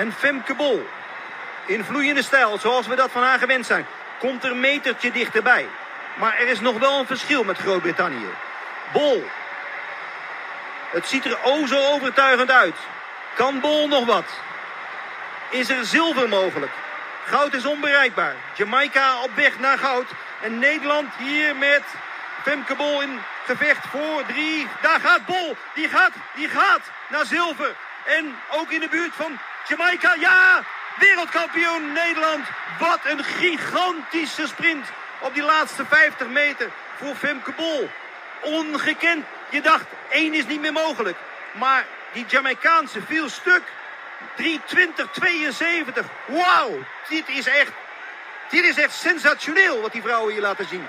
En Femke Bol, in vloeiende stijl, zoals we dat van haar gewend zijn, komt er een metertje dichterbij. Maar er is nog wel een verschil met Groot-Brittannië. Bol. Het ziet er o zo overtuigend uit. Kan Bol nog wat? Is er zilver mogelijk? Goud is onbereikbaar. Jamaica op weg naar goud. En Nederland hier met Femke Bol in gevecht voor drie. Daar gaat Bol. Die gaat, die gaat naar zilver. En ook in de buurt van Jamaica. Ja, wereldkampioen Nederland. Wat een gigantische sprint op die laatste 50 meter voor Femke Bol. Ongekend. Je dacht, één is niet meer mogelijk. Maar die Jamaicaanse viel stuk. 3.20.72. Wauw, dit is echt, dit is echt sensationeel wat die vrouwen hier laten zien.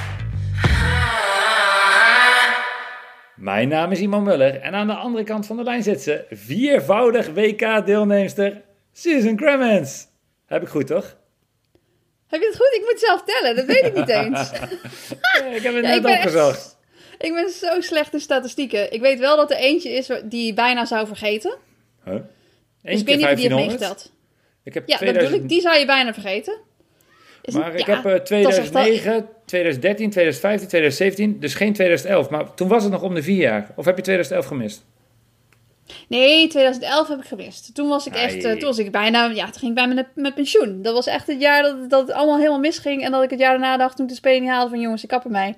Mijn naam is Iman Muller en aan de andere kant van de lijn zit ze viervoudig WK-deelnemster Susan Cremens. Heb ik goed, toch? Heb je het goed? Ik moet zelf tellen, dat weet ik niet eens. ik heb het Ja, net opgezocht. echt- ik ben zo slecht in statistieken. Ik weet wel dat er eentje is die je bijna zou vergeten. Huh? Dus Eén ik weet niet of die heeft 1500. meegeteld. Ik heb Ja, dat bedoel 2000... ik. Die zou je bijna vergeten. Is Maar ik ja, heb eh, dat is echt wel- 2009, 2013, 2015, 2017, dus geen 2011. Maar toen was het nog om de vier jaar. Of heb je 2011 gemist? Nee, 2011 heb ik gemist. Toen was ik echt, Ai. eh, toen was ik bijna, ja, toen ging ik bijna met, met pensioen. Dat was echt het jaar dat, dat het allemaal helemaal misging. En dat ik het jaar daarna dacht toen ik de Spelen niet haalde van jongens, ik kap ermee.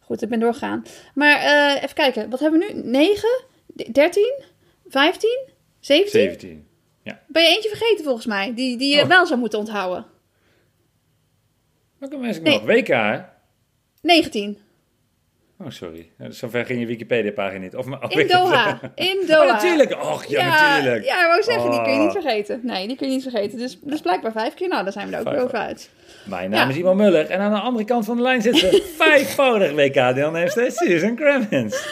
Goed, ik ben doorgegaan. Maar eh, even kijken, wat hebben we nu? 9, 13, 15, 17? 17. Ben je eentje vergeten volgens mij, die, die je Oh. wel zou moeten onthouden? Welke mensen Nee. nog? WK, hè? 19. Oh, sorry. Ja, dus Zover ging je Wikipedia-pagina niet. Of, of In Doha. In Oh, Doha. natuurlijk. Och, ja, natuurlijk. Ja, ik wou zeggen, die kun je niet Oh. vergeten. Nee, die kun je niet vergeten. Dus, dus blijkbaar vijf keer. Nou, daar zijn we er ook weer over uit. Mijn naam Ja. is Iman Muller en aan de andere kant van de lijn zit ze vijfvoudig WK-deelnemster Susan Cremens.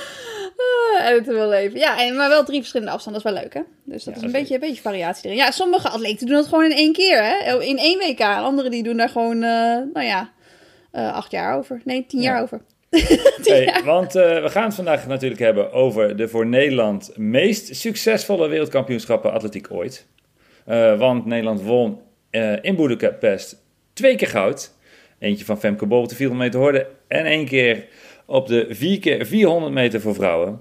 Uit het wel leven. Ja, en, maar wel drie verschillende afstanden. Dat is wel leuk, hè? Dus dat Ja, is een beetje, een beetje variatie erin. Ja, sommige atleten doen dat gewoon in één keer, hè? In één WK. Anderen die doen daar gewoon, eh, nou ja, eh, acht jaar over. Nee, tien Ja. jaar over. Hey, want eh, we gaan het vandaag natuurlijk hebben over de voor Nederland meest succesvolle wereldkampioenschappen atletiek ooit. Want Nederland won in Boedapest twee keer goud. Eentje van Femke Bol op de 400 meter horde en één keer op de 4 keer 400 meter voor vrouwen.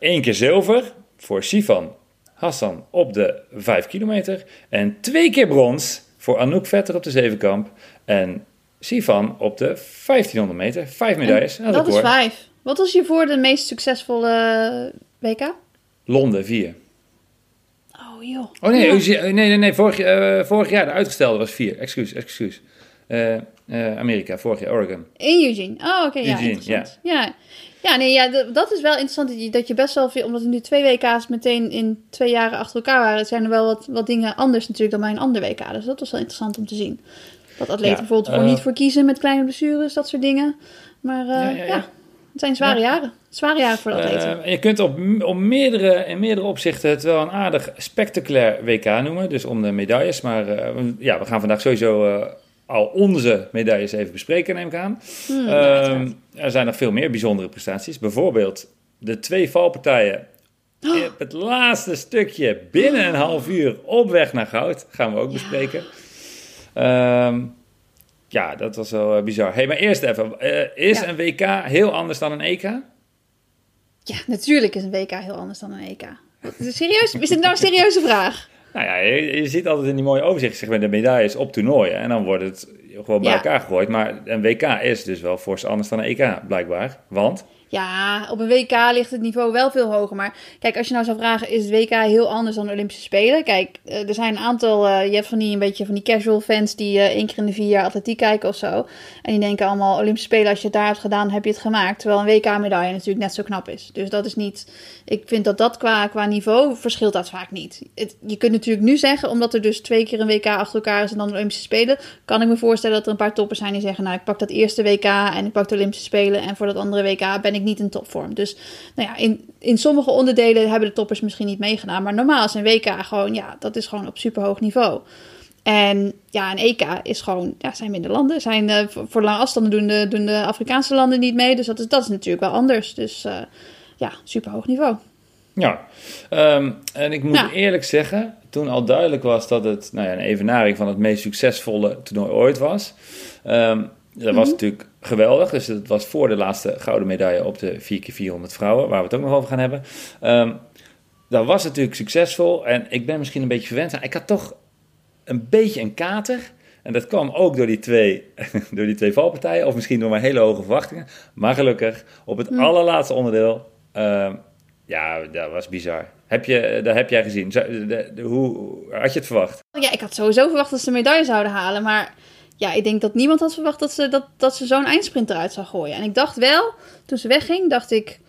Eén keer zilver voor Sifan Hassan op de 5 kilometer. En twee keer brons voor Anouk Vetter op de zevenkamp. En Sifan op de 1500 meter. Vijf medailles. een dat is vijf. Wat was je voor de meest succesvolle WK? Londen, vier. Oh, joh. Oh nee, Ja. Nee, nee, nee vorig, eh, vorig jaar de uitgestelde was vier. Excuus, excuus. Eh, eh, Amerika, vorig jaar, Oregon. In Eugene. Oh, oké, ja, Eugene, interessant. Ja. ja. nee, ja, dat is wel interessant dat je, dat je best wel veel, omdat er nu twee WK's meteen in twee jaren achter elkaar waren, zijn er wel wat, wat dingen anders natuurlijk dan bij een ander WK. Dus dat was wel interessant om te zien. Dat atleten Ja, bijvoorbeeld er eh, niet voor kiezen met kleine blessures, dat soort dingen. Maar eh, Ja, ja, ja, ja. het zijn zware jaren. Zware jaren voor de atleten. Je kunt op, op meerdere, in meerdere opzichten het wel een aardig spectaculair WK noemen. Dus om de medailles. Maar ja, we gaan vandaag sowieso al onze medailles even bespreken, neem ik aan. Hmm, Ehm, er zijn nog veel meer bijzondere prestaties. Bijvoorbeeld de twee valpartijen. Oh. In het laatste stukje binnen een half uur op weg naar goud. Gaan we ook Ja. bespreken. Ehm, ja, dat was wel eh, bizar. Hey, maar eerst even. eh, is Ja. een WK heel anders dan een EK? Ja, natuurlijk is een WK heel anders dan een EK. Serieus? Is dit nou een serieuze vraag? Nou ja, je, je ziet altijd in die mooie overzichtssegmenten de medailles op toernooien. En dan wordt het gewoon bij Ja. elkaar gegooid. Maar een WK is dus wel fors anders dan een EK, blijkbaar. Want, Ja, op een WK ligt het niveau wel veel hoger. Maar kijk, als je nou zou vragen, is het WK heel anders dan de Olympische Spelen? Kijk, eh, er zijn een aantal, eh, je hebt van die een beetje van die casual fans die eh, één keer in de vier jaar atletiek kijken of zo. En die denken allemaal, Olympische Spelen, als je het daar hebt gedaan, heb je het gemaakt. Terwijl een WK-medaille natuurlijk net zo knap is. Dus dat is niet, ik vind dat dat qua, qua niveau verschilt dat vaak niet. Je kunt natuurlijk nu zeggen, omdat er dus twee keer een WK achter elkaar is en dan de Olympische Spelen, kan ik me voorstellen dat er een paar toppers zijn die zeggen, nou ik pak dat eerste WK en ik pak de Olympische Spelen en voor dat andere WK ben ik niet in topvorm. Dus nou ja, in, in sommige onderdelen hebben de toppers misschien niet meegedaan, maar normaal is een WK gewoon, ja, dat is gewoon op superhoog niveau. En ja, een EK is gewoon, ja, zijn minder landen. Zijn, eh, voor, voor lange afstanden doen de, doen de Afrikaanse landen niet mee. Dus dat is, dat is natuurlijk wel anders. Dus eh, ja, super hoog niveau. ja. Ehm, en ik moet Ja. eerlijk zeggen, toen al duidelijk was dat het nou ja, een evenaring van het meest succesvolle toernooi ooit was. ehm, dat was natuurlijk geweldig. Dus het was voor de laatste gouden medaille op de 4x400 vrouwen, waar we het ook nog over gaan hebben. Ehm, dat was natuurlijk succesvol. En ik ben misschien een beetje verwend. maar Ik had toch een beetje een kater. En dat kwam ook door die twee, door die twee valpartijen. Of misschien door mijn hele hoge verwachtingen. Maar gelukkig, op het allerlaatste onderdeel. ehm, ja, dat was bizar. Heb je, dat heb jij gezien. Zou- de- de- de- hoe, had je het verwacht? Ja, ik had sowieso verwacht dat ze medaille zouden halen. Maar ja, ik denk dat niemand had verwacht dat ze, dat, dat ze zo'n eindsprint eruit zou gooien. En ik dacht wel, toen ze wegging, dacht ik...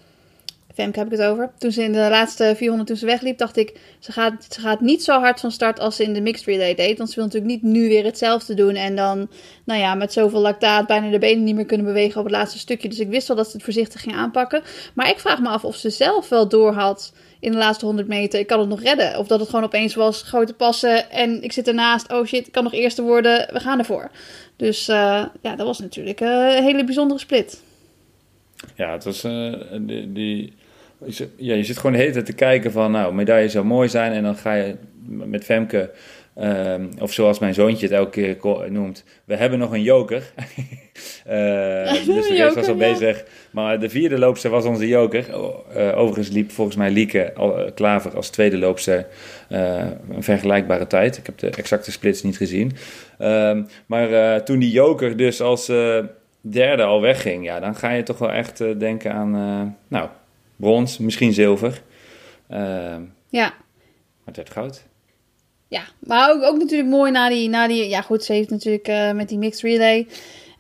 Femke heb ik het over. Toen ze in de laatste 400 toen ze wegliep, dacht ik... Ze gaat, ze gaat niet zo hard van start als ze in de mixed relay deed. Want ze wil natuurlijk niet nu weer hetzelfde doen. En dan, nou ja, met zoveel lactaat bijna de benen niet meer kunnen bewegen op het laatste stukje. Dus ik wist wel dat ze het voorzichtig ging aanpakken. Maar ik vraag me af of ze zelf wel door had in de laatste 100 meter. Ik kan het nog redden. Of dat het gewoon opeens was grote passen. En ik zit ernaast. Oh shit, ik kan nog eerste worden. We gaan ervoor. Dus eh, ja, dat was natuurlijk eh, een hele bijzondere split. Ja, het was eh, die, ja, je zit gewoon de hele tijd te kijken van, nou, medaille zou mooi zijn. En dan ga je met Femke, ehm, of zoals mijn zoontje het elke keer noemt, we hebben nog een joker. Eh, dus de rest was al ja. bezig. Maar de vierde loopster was onze joker. O- eh, overigens liep volgens mij Lieke al, eh, Klaver als tweede loopster eh, een vergelijkbare tijd. Ik heb de exacte splits niet gezien. Ehm, maar toen die joker dus als derde al wegging, ja, dan ga je toch wel echt denken aan, nou, brons, misschien zilver. Ehm, Ja. maar het werd goud. Ja, maar ook, natuurlijk mooi na die, na die... Ja goed, ze heeft natuurlijk eh, met die mixed relay...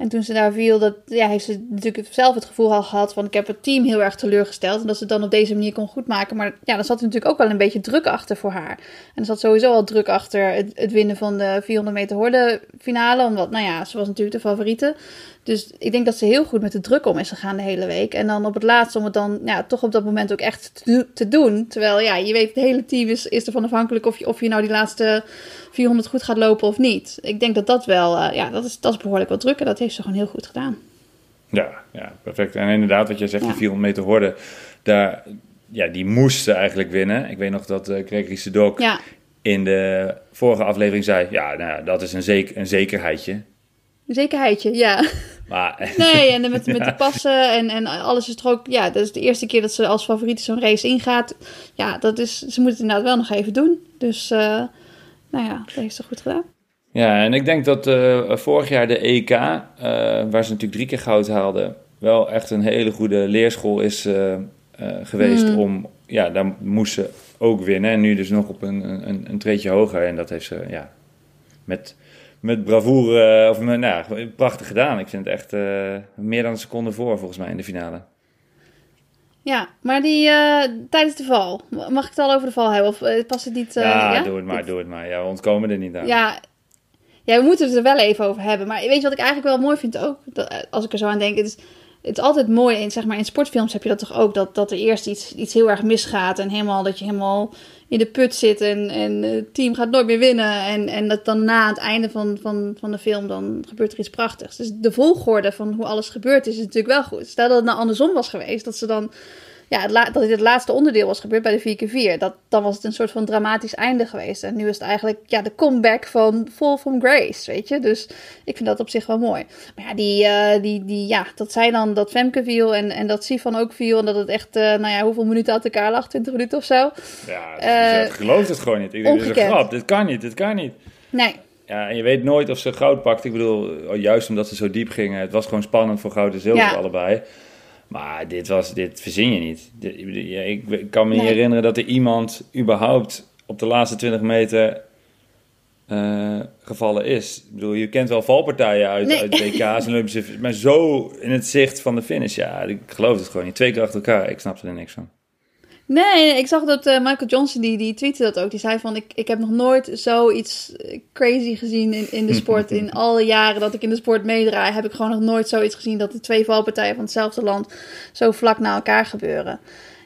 En toen ze daar viel, dat, ja, heeft ze natuurlijk zelf het gevoel al gehad van... ik heb het team heel erg teleurgesteld. En dat ze het dan op deze manier kon goedmaken. Maar ja, dan zat er natuurlijk ook wel een beetje druk achter voor haar. En er zat sowieso al druk achter het, het winnen van de 400 meter horde finale. Omdat, nou ja, ze was natuurlijk de favoriete. Dus ik denk dat ze heel goed met de druk om is gegaan de hele week. En dan op het laatst om het dan ja, toch op dat moment ook echt te, do- te doen. Terwijl ja, je weet, het hele team is, is ervan afhankelijk of je, of je nou die laatste 400 goed gaat lopen of niet. Ik denk dat dat wel, eh, ja, dat is, dat is behoorlijk wat druk. En dat heeft ze gewoon heel goed gedaan. Ja, ja, perfect. En inderdaad, wat jij zegt, Ja. die 400 meter horde, daar, ja, die moesten eigenlijk winnen. Ik weet nog dat eh Gregory Sedok Ja, in de vorige aflevering zei, ja, nou, ja, dat is een, zeker, een zekerheidje. Een zekerheidje, ja. Maar Nee, en met, met de passen en, en alles is er ook... Ja, dat is de eerste keer dat ze als favoriet zo'n race ingaat. Ja, dat is, ze moet het inderdaad wel nog even doen. Dus, eh, nou ja, dat heeft ze goed gedaan. Ja, en ik denk dat eh, vorig jaar de EK, eh, waar ze natuurlijk drie keer goud haalden, wel echt een hele goede leerschool is geweest Mm. om, ja, daar moest ze ook winnen. En nu dus nog op een, een, een treetje hoger. En dat heeft ze, ja, met, met bravoure, of met, nou, prachtig gedaan. Ik vind het echt eh, meer dan een seconde voor, volgens mij, in de finale. Ja, maar die eh, tijdens de val, mag ik het al over de val hebben? Of eh, past het niet? eh, ja, doe het maar, doe het maar. Ja, we ontkomen er niet aan. Ja, ja, we moeten het er wel even over hebben. Maar weet je wat ik eigenlijk wel mooi vind ook? Dat, eh, als ik er zo aan denk. Het is, het is altijd mooi. In, zeg maar, in sportfilms heb je dat toch ook. Dat, dat er eerst iets, iets heel erg misgaat. En helemaal dat je helemaal in de put zit. En, en het team gaat nooit meer winnen. En, en dat dan na het einde van, van, van de film. Dan gebeurt er iets prachtigs. Dus de volgorde van hoe alles gebeurd is. Is natuurlijk wel goed. Stel dat het nou andersom was geweest. Dat ze dan ja, dat dit het laatste onderdeel was gebeurd bij de 4x4. Dat, dan was het een soort van dramatisch einde geweest. En nu is het eigenlijk ja, de comeback van Fall from Grace, weet je. Dus ik vind dat op zich wel mooi. Maar ja, die, eh, die, die, ja dat zij dan dat Femke viel en, en dat Sifan ook viel. En dat het echt, eh, nou ja, hoeveel minuten uit elkaar lag? 20 minuten of zo? Ja, Eh, ik geloof het gewoon niet. Ik denk, dit is een grap. Dit kan niet, dit kan niet. Nee. Ja, en je weet nooit of ze goud pakt. Ik bedoel, juist omdat ze zo diep gingen. Het was gewoon spannend voor goud en zilver Ja. allebei. Maar dit, was, dit verzin je niet. Ik kan me niet Nee. herinneren dat er iemand überhaupt op de laatste 20 meter eh, gevallen is. Ik bedoel, je kent wel valpartijen uit, Nee. uit WK's en Olympische... Maar zo in het zicht van de finish, ja, ik geloof het gewoon niet. Twee keer achter elkaar, ik snap er niks van. Nee, ik zag dat eh, Michael Johnson, die, die tweette dat ook. Die zei van, ik, ik heb nog nooit zoiets eh, crazy gezien in, in de sport. in alle jaren dat ik in de sport meedraai, heb ik gewoon nog nooit zoiets gezien... dat de twee valpartijen van hetzelfde land zo vlak na elkaar gebeuren.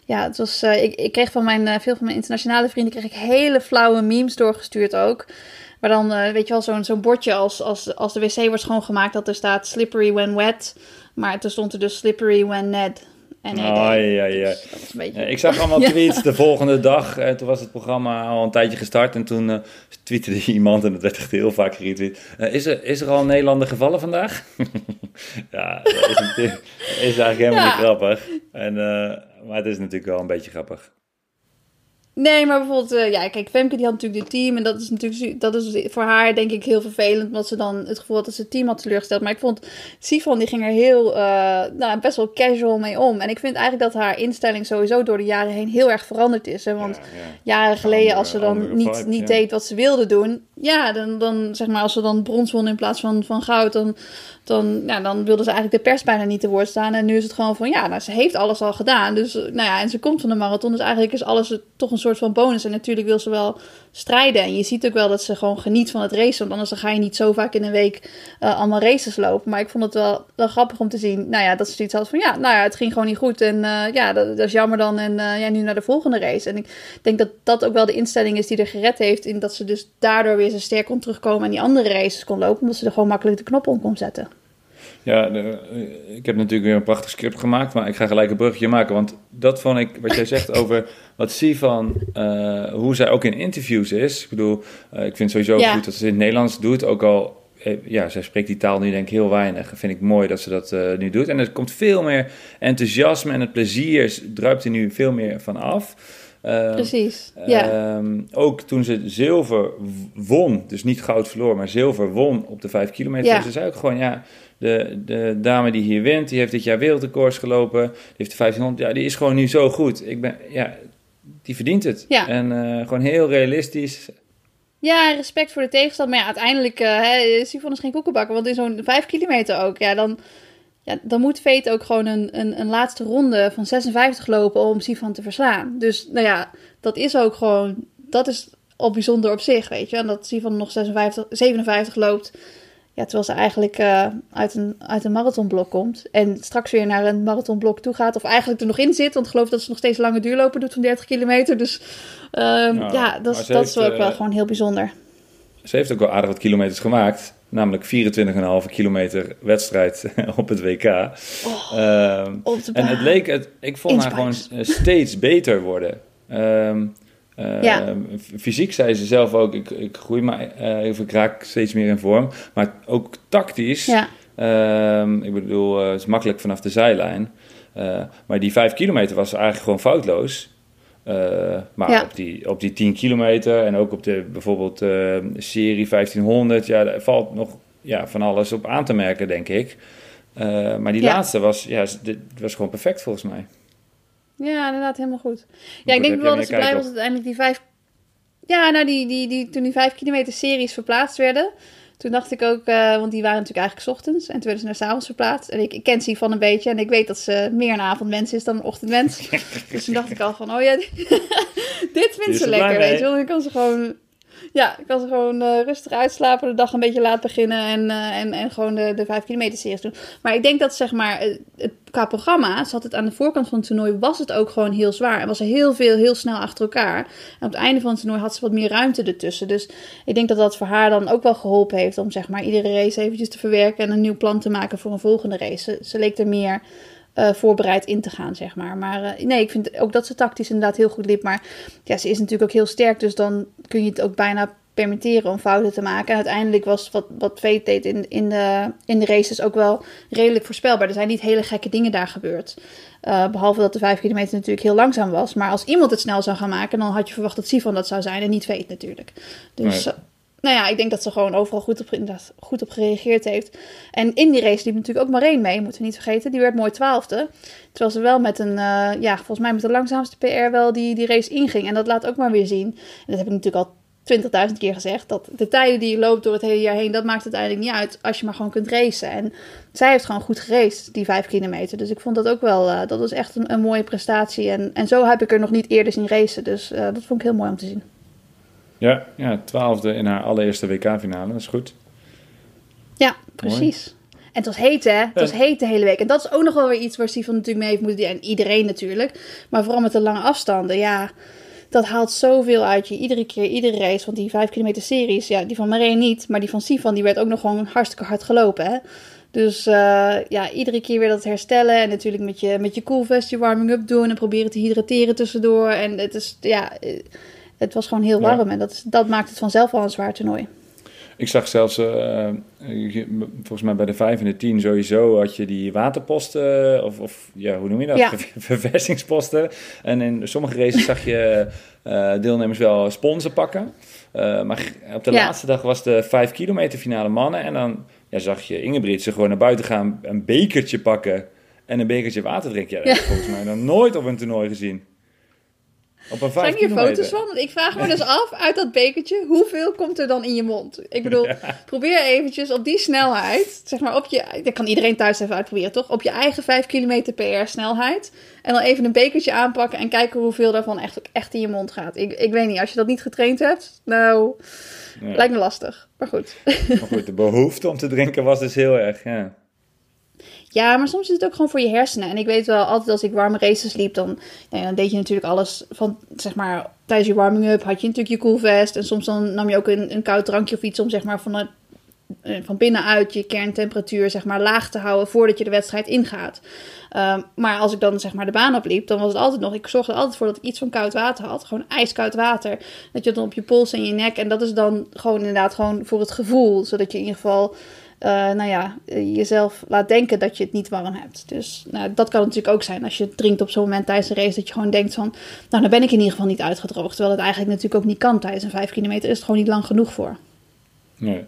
Ja, het was, eh, ik, ik kreeg van mijn, veel van mijn internationale vrienden kreeg ik hele flauwe memes doorgestuurd ook. Maar dan, weet je wel, zo'n zo'n bordje als, als, als de wc wordt schoongemaakt... dat er staat slippery when wet. Maar toen stond er dus slippery when Ned. En nee, ja, ja. Dus dat was een beetje... Ja, ik zag allemaal Ja. tweets de volgende dag. En toen was het programma al een tijdje gestart. En toen eh tweette iemand, en dat werd echt heel vaak geretweet. eh, is, er, is er al een Nederlander gevallen vandaag? ja, dat is, is eigenlijk helemaal Ja. niet grappig. En, eh, maar het is natuurlijk wel een beetje grappig. Nee, maar bijvoorbeeld, eh, ja, kijk, Femke die had natuurlijk dit team. En dat is natuurlijk dat is voor haar denk ik heel vervelend. Omdat ze dan het gevoel had dat ze het team had teleurgesteld. Maar ik vond, Sifan die ging er heel, eh, nou, best wel casual mee om. En ik vind eigenlijk dat haar instelling sowieso door de jaren heen heel erg veranderd is. Hè? Want Ja, ja. jaren geleden, Andere- als ze dan niet, niet ja. deed wat ze wilde doen. Ja, dan, dan zeg maar, als ze dan brons won in plaats van, van goud. Dan, dan, ja, dan wilde ze eigenlijk de pers bijna niet te woord staan. En nu is het gewoon van, ja, nou, ze heeft alles al gedaan. Dus, eh, nou ja, en ze komt van de marathon. Dus eigenlijk is alles toch een soort van bonus. En natuurlijk wil ze wel strijden. En je ziet ook wel dat ze gewoon geniet van het racen. Want anders ga je niet zo vaak in een week eh, allemaal races lopen. Maar ik vond het wel, wel grappig om te zien. Nou ja, dat ze zoiets had van, ja, nou ja, het ging gewoon niet goed. En eh, ja, dat, is jammer dan. En ja, nu naar de volgende race. En ik denk dat dat ook wel de instelling is die er gered heeft. In dat ze dus daardoor weer zo sterk kon terugkomen. En die andere races kon lopen. Omdat ze er gewoon makkelijk de knop om kon zetten. Ja, de- eh, ik heb natuurlijk weer een prachtig script gemaakt, maar ik ga gelijk een bruggetje maken. Want dat vond ik, wat jij zegt over wat Sivan, eh hoe zij ook in interviews is. Ik bedoel, eh, ik vind sowieso Ja. goed dat ze het in het Nederlands doet. Ook al, ja, zij spreekt die taal nu denk ik heel weinig. Vind ik mooi dat ze dat nu doet. En er komt veel meer enthousiasme en het plezier druipt er nu veel meer van af. Eh, Precies. Ja. Ehm, ook toen ze zilver won, dus niet goud verloor, maar zilver won op de 5 kilometer. Ja. Ze zei ook gewoon, ja, de, de dame die hier wint, die heeft dit jaar wereldrecords gelopen. Die heeft de 1500, ja, die is gewoon nu zo goed. Ik ben, ja, die verdient het. Ja. En eh, gewoon heel realistisch. Ja, respect voor de tegenstand. Maar ja, uiteindelijk, eh hè, Sifon is geen koekenbakker. Want in zo'n 5 kilometer ook, ja, dan, ja, dan moet Veet ook gewoon een, een, een laatste ronde van 56 lopen om Sifon te verslaan. Dus nou ja, dat is ook gewoon, dat is al bijzonder op zich, weet je. En dat Sifon nog 56, 57 loopt, ja, terwijl ze eigenlijk eh, uit, een, uit een marathonblok komt. En straks weer naar een marathonblok toe gaat. Of eigenlijk er nog in zit, want ik geloof dat ze nog steeds lange duurlopen doet van 30 kilometer. Dus ehm, Ja, ja, dat, is- dat is heeft, ook wel eh, gewoon heel bijzonder. Ze heeft ook wel aardig wat kilometers gemaakt. Namelijk 24,5 kilometer wedstrijd op het WK. Ehm, Op de En het leek, het, ik vond haar gewoon eh, steeds beter worden. Ehm, eh, Ja. f- Fysiek zei ze zelf ook, ik, ik groei maar, of ik raak steeds meer in vorm. Maar ook tactisch, Ja, ehm, ik bedoel, eh, het is makkelijk vanaf de zijlijn. Eh, maar die vijf kilometer was eigenlijk gewoon foutloos. Maar Ja. op, die, op die 10 kilometer en ook op de bijvoorbeeld serie 1500, ja, daar valt nog ja, van alles op aan te merken, denk ik. Maar die laatste was, ja, was gewoon perfect volgens mij. Ja, inderdaad, helemaal goed. Ja, ik denk wel dat ze blij was dat uiteindelijk die vijf... Ja, nou, die, die, die, toen die vijf kilometer series verplaatst werden... Toen dacht ik ook, eh, want die waren natuurlijk eigenlijk 's ochtends. En toen werden ze naar 's avonds verplaatst. En ik, ik ken ze van een beetje. En ik weet dat ze meer een avondmens is dan een ochtendmens. dus toen dacht ik al van, oh ja, dit vindt ze er lekker, weet je wel. Dan kan ze gewoon... Ja, ik ze gewoon eh, rustig uitslapen, de dag een beetje laat beginnen en, eh, en, en gewoon de, de 5 kilometer series doen. Maar ik denk dat zeg maar, het, het, qua programma, zat het aan de voorkant van het toernooi, was het ook gewoon heel zwaar. En was er heel veel, heel snel achter elkaar. En op het einde van het toernooi had ze wat meer ruimte ertussen. Dus ik denk dat dat voor haar dan ook wel geholpen heeft om zeg maar iedere race eventjes te verwerken en een nieuw plan te maken voor een volgende race. Ze leek er meer eh, voorbereid in te gaan, zeg maar. Maar eh, nee, ik vind ook dat ze tactisch inderdaad heel goed liep. Maar ja, ze is natuurlijk ook heel sterk, dus dan kun je het ook bijna permitteren om fouten te maken. En uiteindelijk was wat, wat Veet deed in, in, de, in de races ook wel redelijk voorspelbaar. Er zijn niet hele gekke dingen daar gebeurd. Eh, behalve dat de 5 kilometer natuurlijk heel langzaam was. Maar als iemand het snel zou gaan maken, dan had je verwacht dat Sifan dat zou zijn en niet Veet natuurlijk. Dus Nee. Nou ja, ik denk dat ze gewoon overal goed op, goed op gereageerd heeft. En in die race liep natuurlijk ook Marijn mee, moeten we niet vergeten. Die werd mooi twaalfde. Terwijl ze wel met een, eh, ja, volgens mij met de langzaamste PR wel die, die race inging. En dat laat ook maar weer zien. En dat heb ik natuurlijk al 20.000 keer gezegd. Dat de tijden die je loopt door het hele jaar heen, dat maakt uiteindelijk niet uit als je maar gewoon kunt racen. En zij heeft gewoon goed geraced, die 5 kilometer. Dus ik vond dat ook wel, uh, dat was echt een, mooie prestatie. En, en zo heb ik er nog niet eerder zien racen. Dus uh, dat vond ik heel mooi om te zien. Ja, ja twaalfde in haar allereerste WK-finale, dat is goed. Ja, precies. Mooi. En het was heet, hè? Het was heet de hele week. En dat is ook nog wel weer iets waar Stefan natuurlijk mee heeft moeten doen. En iedereen natuurlijk. Maar vooral met de lange afstanden, ja dat haalt zoveel uit je. Iedere keer, iedere race. Want die 5 kilometer series, ja, die van Marijn niet. Maar die van Sifan, die werd ook nog gewoon hartstikke hard gelopen. Hè? Dus uh, ja, iedere keer weer dat herstellen. En natuurlijk met je, met je warming-up doen. En proberen te hydrateren tussendoor. En het is, ja, het was gewoon heel warm. Ja. En dat, dat maakt het vanzelf al een zwaar toernooi. Ik zag zelfs, uh, volgens mij bij de 5 en de 10 sowieso had je die waterposten, of, of ja, hoe noem je dat? Ja. Verversingsposten. En in sommige races zag je uh, deelnemers wel sponsen pakken. Uh, maar op de ja. laatste dag was de 5 kilometer finale mannen. En dan ja, zag je Ingebrigtsen gewoon naar buiten gaan, een bekertje pakken en een bekertje water drinken. Ja, dat heb ik volgens mij nog nooit op een toernooi gezien. Op een Zijn hier foto's van? Want ik vraag me dus af, uit dat bekertje, hoeveel komt er dan in je mond? Ik bedoel, ja. probeer eventjes op die snelheid, zeg maar op je, dat kan iedereen thuis even uitproberen toch? Op je eigen 5 km per snelheid. En dan even een bekertje aanpakken en kijken hoeveel daarvan echt, echt in je mond gaat. Ik, ik weet niet, als je dat niet getraind hebt, nou, ja. lijkt me lastig. Maar goed. Maar goed, de behoefte om te drinken was dus heel erg, ja. Ja, maar soms is het ook gewoon voor je hersenen. En ik weet wel, altijd als ik warme races liep, dan, ja, dan deed je natuurlijk alles van, zeg maar, tijdens je warming-up had je natuurlijk je koelvest. En soms dan nam je ook een, een koud drankje of iets om, zeg maar, van, van binnenuit je kerntemperatuur, zeg maar, laag te houden voordat je de wedstrijd ingaat. Um, maar als ik dan, zeg maar, de baan opliep, dan was het altijd nog, ik zorgde er altijd voor dat ik iets van koud water had. Gewoon ijskoud water. Dat je dan op je pols en je nek. En dat is dan gewoon inderdaad gewoon voor het gevoel. Zodat je in ieder geval uh, nou ja, jezelf laat denken dat je het niet warm hebt. Dus nou, dat kan natuurlijk ook zijn als je drinkt op zo'n moment tijdens een race dat je gewoon denkt van, nou dan ben ik in ieder geval niet uitgedroogd. Terwijl het eigenlijk natuurlijk ook niet kan tijdens een 5 kilometer is het gewoon niet lang genoeg voor. Nee.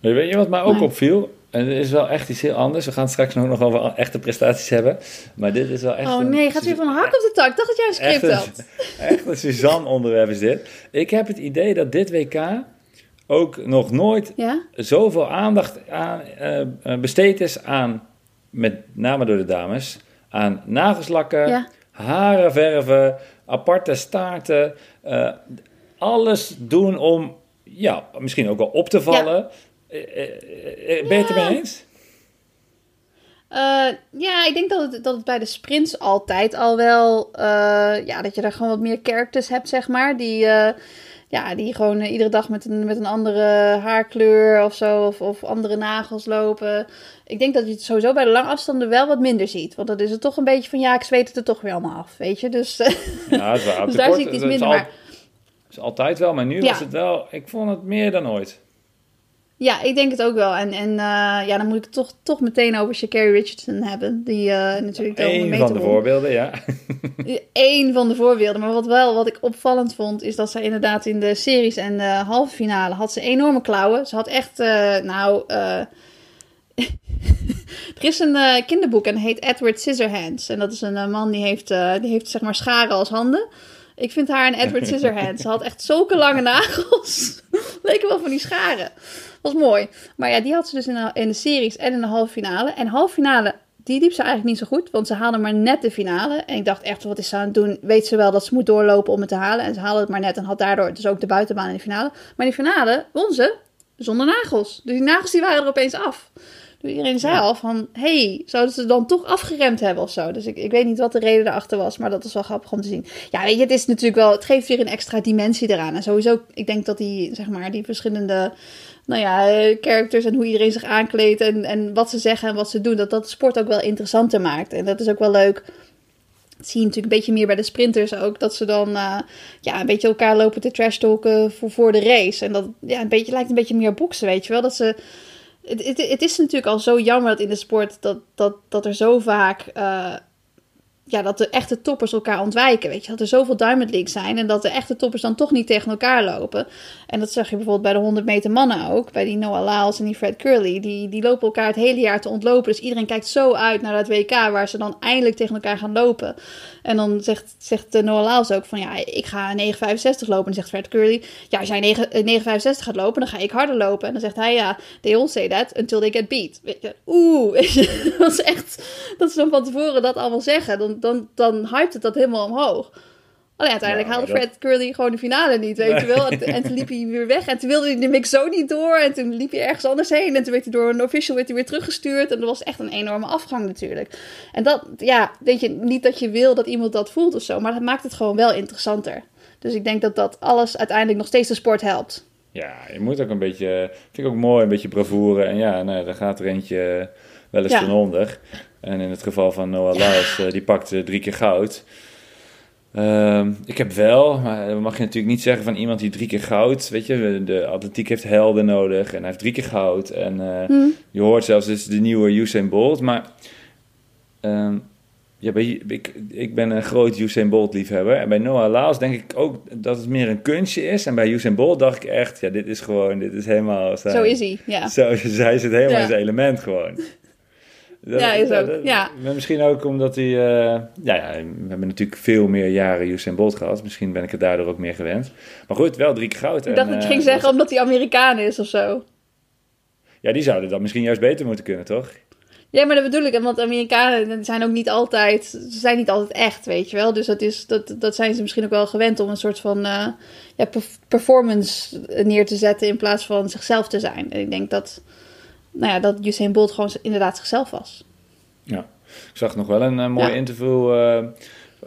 Weet je wat mij ook nee. opviel? En dit is wel echt iets heel anders. We gaan het straks nog over echte prestaties hebben. Maar dit is wel echt... Oh nee, gaat weer van een hak op de tak. Ik dacht dat jij een script echt had. Echt een Suzanne onderwerp is dit. Ik heb het idee dat dit WK ook nog nooit ja? zoveel aandacht aan, uh, besteed is aan, met name door de dames, aan nagelslakken, ja. haren verven, aparte staarten. Uh, alles doen om, ja, misschien ook wel op te vallen. Ja. ben je het ermee eens? Uh, ja, ik denk dat het, dat het bij de sprints altijd al wel, uh, ja, dat je daar gewoon wat meer characters hebt, zeg maar, die, uh, ja, die gewoon iedere dag met een, met een andere haarkleur of zo, of, of andere nagels lopen. Ik denk dat je het sowieso bij de lange afstanden wel wat minder ziet, want dan is het toch een beetje van, ja, ik zweet het er toch weer allemaal af, weet je, dus, ja, het is dus daar zie ik iets minder, al, maar... is altijd wel, maar nu ja. was het wel, ik vond het meer dan ooit. Ja, ik denk het ook wel. En, en uh, ja, dan moet ik het toch, toch meteen over Shakari Richardson hebben. Die uh, natuurlijk Eén van de voorbeelden, ja. Eén van de voorbeelden. Maar wat wel, wat ik opvallend vond, is dat ze inderdaad in de series en de halve finale had ze enorme klauwen. Ze had echt, uh, nou... er is een kinderboek en heet Edward Scissorhands. En dat is een man die heeft, die heeft zeg maar scharen als handen. Ik vind haar een Edward Scissorhands. Ze had echt zulke lange nagels. Leken wel van die scharen. Was mooi. Maar ja, die had ze dus in de, series en in de halve finale. En halve finale, die liep ze eigenlijk niet zo goed. Want ze haalde maar net de finale. En ik dacht echt, wat is ze aan het doen? Weet ze wel dat ze moet doorlopen om het te halen. En ze haalde het maar net en had daardoor dus ook de buitenbaan in de finale. Maar in de finale won ze zonder nagels. Dus die nagels die waren er opeens af. Dus iedereen zei al van, hey, zouden ze dan toch afgeremd hebben of zo? Dus ik, ik weet niet wat de reden erachter was, maar dat is wel grappig om te zien. Ja, weet je, het is natuurlijk wel, het geeft weer een extra dimensie eraan. En sowieso, ik denk dat die, zeg maar, die verschillende nou ja, characters en hoe iedereen zich aankleedt en, en wat ze zeggen en wat ze doen, dat dat de sport ook wel interessanter maakt. En dat is ook wel leuk. Dat zie je natuurlijk een beetje meer bij de sprinters ook, dat ze dan uh, ja, een beetje elkaar lopen te trash talken voor, voor de race. En dat ja, een beetje, lijkt een beetje meer boksen, weet je wel. Dat ze, het, het, is natuurlijk al zo jammer dat in de sport dat, dat, dat er zo vaak uh, ja, dat de echte toppers elkaar ontwijken. Weet je, dat er zoveel Diamond League zijn en dat de echte toppers dan toch niet tegen elkaar lopen. En dat zag je bijvoorbeeld bij de 100 meter mannen ook. Bij die Noah Lyles en die Fred Curly. Die, die lopen elkaar het hele jaar te ontlopen. Dus iedereen kijkt zo uit naar dat WK waar ze dan eindelijk tegen elkaar gaan lopen. En dan zegt, zegt Noah Lyles ook van ja, ik ga 9,65 lopen. En zegt Fred Curly, ja, als jij 9,65 gaat lopen, dan ga ik harder lopen. En dan zegt hij ja, they all say that until they get beat. Weet je, oeh, dat is echt, dat ze dan van tevoren dat allemaal zeggen. Dan, dan, dan hypt het dat helemaal omhoog. Alleen uiteindelijk Ja, haalde Fred Curly gewoon de finale niet, weet je wel. En, en toen liep hij weer weg. En toen wilde hij de mix zo niet door. En toen liep hij ergens anders heen. En toen werd hij door een official werd hij weer teruggestuurd. En dat was echt een enorme afgang natuurlijk. En dat, ja, weet je, niet dat je wil dat iemand dat voelt of zo. Maar dat maakt het gewoon wel interessanter. Dus ik denk dat dat alles uiteindelijk nog steeds de sport helpt. Ja, je moet ook een beetje, vind ik ook mooi, een beetje bravoure. En ja, nou, daar gaat er eentje wel eens Ja. ten onder. En in het geval van Noah Lyles, eh, die pakte drie keer goud. Ehm, ik heb wel, maar dat mag je natuurlijk niet zeggen van iemand die drie keer goud. Weet je, de atletiek heeft helden nodig en hij heeft drie keer goud. En eh, Hm. je hoort zelfs, is de nieuwe Usain Bolt. Maar ehm, ja, bij, ik, ik ben een groot Usain Bolt liefhebber. En bij Noah Lyles denk ik ook dat het meer een kunstje is. En bij Usain Bolt dacht ik echt, ja, dit is gewoon, dit is helemaal... zijn- Zo is hij, ja. Zo, zij zit helemaal Ja. in zijn element gewoon. Dat- Ja, is ook, ja. Misschien ook omdat hij... eh, ja, ja, we hebben natuurlijk veel meer jaren Usain Bolt gehad. Misschien ben ik het daardoor ook meer gewend. Maar goed, wel drie keer goud. Ik dacht dat je ging zeggen omdat hij Amerikaan is of zo. Ja, die zouden dat misschien juist beter moeten kunnen, toch? Ja, maar dat bedoel ik. Want Amerikanen zijn ook niet altijd... Ze zijn niet altijd echt, weet je wel. Dus dat, is, dat, dat zijn ze misschien ook wel gewend om een soort van uh, ja, performance neer te zetten... in plaats van zichzelf te zijn. En ik denk dat, nou ja, dat Usain Bolt gewoon inderdaad zichzelf was. Ja, ik zag nog wel een uh, mooi ja. interview uh,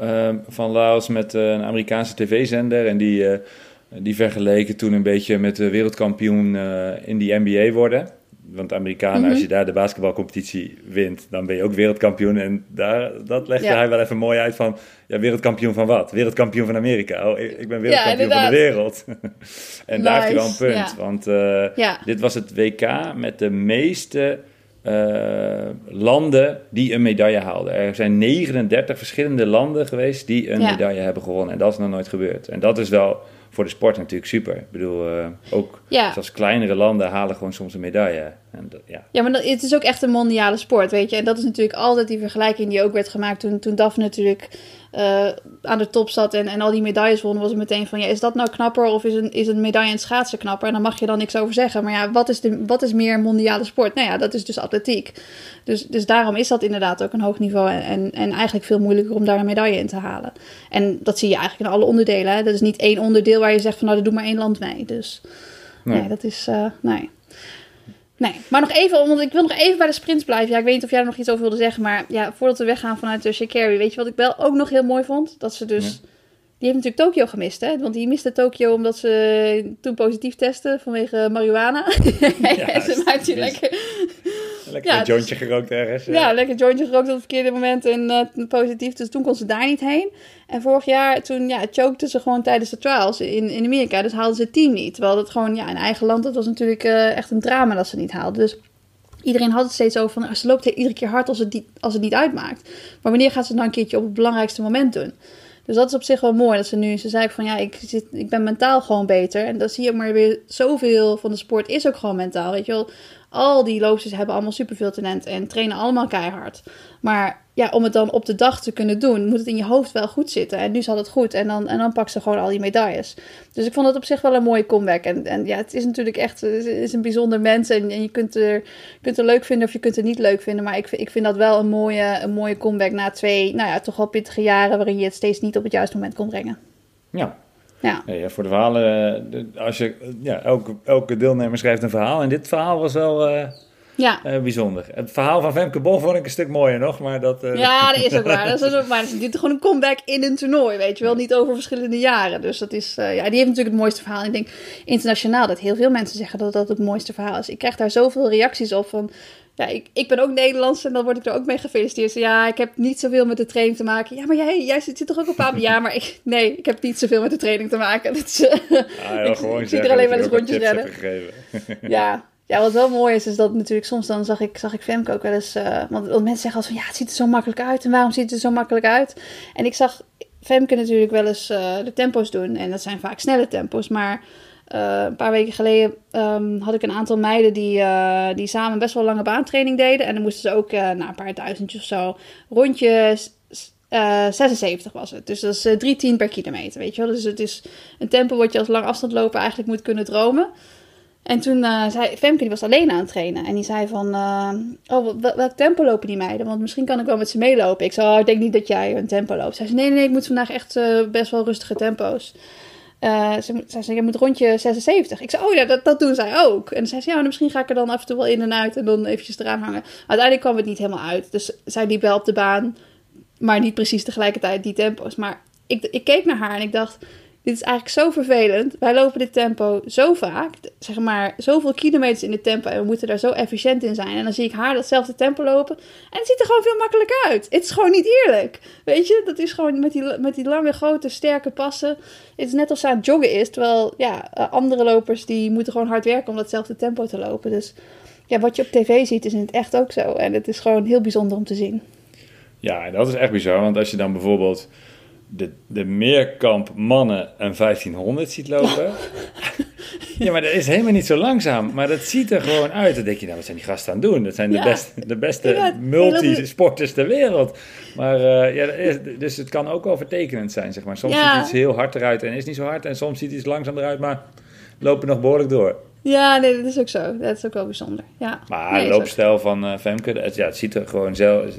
uh, van Laos met eh, een Amerikaanse tv-zender. En die, eh, die vergeleken toen een beetje met de wereldkampioen in die NBA worden. Want Amerikanen, mm -hmm. als je daar de basketbalcompetitie wint, dan ben je ook wereldkampioen. En daar, dat legde ja. hij wel even mooi uit van, ja, wereldkampioen van wat? Wereldkampioen van Amerika. Oh, ik ben wereldkampioen ja, van de wereld. en nice. daar heeft hij wel een punt. Ja. Want uh, dit was het WK met de meeste uh, landen die een medaille haalden. Er zijn 39 verschillende landen geweest die een medaille hebben gewonnen. En dat is nog nooit gebeurd. En dat is wel voor de sport natuurlijk super. Ik bedoel, uh, ook ja. zelfs kleinere landen halen gewoon soms een medaille. En dat, ja. ja, maar dat, het is ook echt een mondiale sport, weet je. En dat is natuurlijk altijd die vergelijking die ook werd gemaakt toen, toen Daphne natuurlijk uh, aan de top zat en, en al die medailles won. Was het meteen van, ja, is dat nou knapper of is een, is een medaille in schaatsen knapper? En dan mag je dan niks over zeggen. Maar ja, wat is, de, wat is meer mondiale sport? Nou ja, dat is dus atletiek. Dus, dus daarom is dat inderdaad ook een hoog niveau en, en, en eigenlijk veel moeilijker om daar een medaille in te halen. En dat zie je eigenlijk in alle onderdelen. Hè? Dat is niet één onderdeel waar je zegt van, nou, dat doet maar één land mee. Dus nee, nee dat is, uh, nee. Nee, maar nog even, want ik wil nog even bij de sprints blijven. Ja, ik weet niet of jij er nog iets over wilde zeggen, maar ja, voordat we weggaan vanuit de Shikari, weet je wat ik wel ook nog heel mooi vond? Dat ze dus. Die heeft natuurlijk Tokio gemist, hè? Want die miste Tokio omdat ze toen positief testen vanwege marihuana. Ja, ze maakt die lekker... Lekker ja, een jointje dus, gerookt ergens. Ja. ja, lekker jointje gerookt op het verkeerde moment en uh, positief. Dus toen kon ze daar niet heen. En vorig jaar, toen ja, chokte ze gewoon tijdens de trials in, in Amerika. Dus haalden ze het team niet. Terwijl dat gewoon, ja, in eigen land, dat was natuurlijk uh, echt een drama dat ze niet haalden. Dus iedereen had het steeds over van, ze loopt iedere keer hard als het, die, als het niet uitmaakt. Maar wanneer gaat ze het nou een keertje op het belangrijkste moment doen? Dus dat is op zich wel mooi. Dat ze nu, ze zei van ja, ik, zit, ik ben mentaal gewoon beter. En dan zie je maar weer zoveel van de sport is ook gewoon mentaal. Weet je wel, al die loopsters hebben allemaal superveel talent en trainen allemaal keihard. Maar ja, om het dan op de dag te kunnen doen, moet het in je hoofd wel goed zitten. En nu zat het goed en dan, en dan pakt ze gewoon al die medailles. Dus ik vond het op zich wel een mooie comeback. En, en ja, het is natuurlijk echt is een bijzonder mens. En, en je kunt er, kunt er leuk vinden of je kunt het niet leuk vinden. Maar ik, ik vind dat wel een mooie, een mooie comeback na twee, nou ja, toch wel pittige jaren... waarin je het steeds niet op het juiste moment kon brengen. Ja, ja. ja. voor de verhalen, als je, ja, elke, elke deelnemer schrijft een verhaal. En dit verhaal was wel uh, ja. uh, bijzonder. Het verhaal van Femke Bol vond ik een stuk mooier nog, maar dat... Uh... Ja, dat is ook waar. Dat is ook waar. Dit is gewoon een comeback in een toernooi, weet je wel. Niet over verschillende jaren. Dus dat is, ja, die heeft natuurlijk het mooiste verhaal. En ik denk internationaal dat heel veel mensen zeggen dat dat het mooiste verhaal is. Ik krijg daar zoveel reacties op van... Ja, ik, ik ben ook Nederlands en dan word ik er ook mee gefeliciteerd. Ja, ik heb niet zoveel met de training te maken. Ja, maar jij, jij zit, zit toch ook op aan? Ja, maar ik, nee, ik heb niet zoveel met de training te maken. Dat is, ah, ja, ik, gewoon ik zie er alleen wel eens rondjes rennen. ja, ja, wat wel mooi is, is dat natuurlijk soms dan zag ik, zag ik Femke ook wel eens... eh, want, want mensen zeggen altijd van, ja, het ziet er zo makkelijk uit. En waarom ziet het er zo makkelijk uit? En ik zag Femke natuurlijk wel eens eh, de tempo's doen. En dat zijn vaak snelle tempo's. Maar eh, een paar weken geleden ehm, had ik een aantal meiden die, eh, die samen best wel lange baantraining deden. En dan moesten ze ook uh, na een paar duizendjes of zo rondjes... Uh, 76 was het. Dus dat is uh, 3 10 per kilometer, weet je wel. Dus het is een tempo wat je als lang afstandloper eigenlijk moet kunnen dromen. En toen zei Femke, die was alleen aan het trainen. En die zei van, oh, welk tempo lopen die meiden? Want misschien kan ik wel met ze meelopen. Ik zei, oh, ik denk niet dat jij een tempo loopt. Zij zei, nee, nee, nee, ik moet vandaag echt best wel rustige tempo's. Uh, ze, zei, je moet rondje 76. Ik zei, oh ja, dat, dat doen zij ook. En zei ze, ja, misschien ga ik er dan af en toe wel in en uit en dan eventjes eraan hangen. Uiteindelijk kwam het niet helemaal uit. Dus zij liep wel op de baan, maar niet precies tegelijkertijd die tempo's. Maar ik, ik keek naar haar en ik dacht, dit is eigenlijk zo vervelend. Wij lopen dit tempo zo vaak, zeg maar, zoveel kilometers in het tempo en we moeten daar zo efficiënt in zijn. En dan zie ik haar datzelfde tempo lopen en het ziet er gewoon veel makkelijker uit. Het is gewoon niet eerlijk. Weet je, dat is gewoon met die, met die lange, grote, sterke passen. Het is net als ze aan het joggen is, terwijl ja, andere lopers die moeten gewoon hard werken om datzelfde tempo te lopen. Dus ja, wat je op tv ziet is in het echt ook zo. En het is gewoon heel bijzonder om te zien. Ja, dat is echt bizar, want als je dan bijvoorbeeld de, de meerkamp mannen een 1500 ziet lopen. ja, maar dat is helemaal niet zo langzaam. Maar dat ziet er gewoon uit. Dan denk je, nou, wat zijn die gasten aan het doen? Dat zijn de, Ja. beste, de beste Ja, multisporters ter wereld. Maar uh, ja, is, dus het kan ook wel vertekenend zijn, zeg maar. Soms Ja. ziet iets heel hard eruit en is niet zo hard. En soms ziet iets langzaam eruit, maar lopen nog behoorlijk door. Ja, nee, dat is ook zo. Dat is ook wel bijzonder. Ja. Maar Nee, loopstijl van eh, Femke, het, ja, het ziet er gewoon zelf...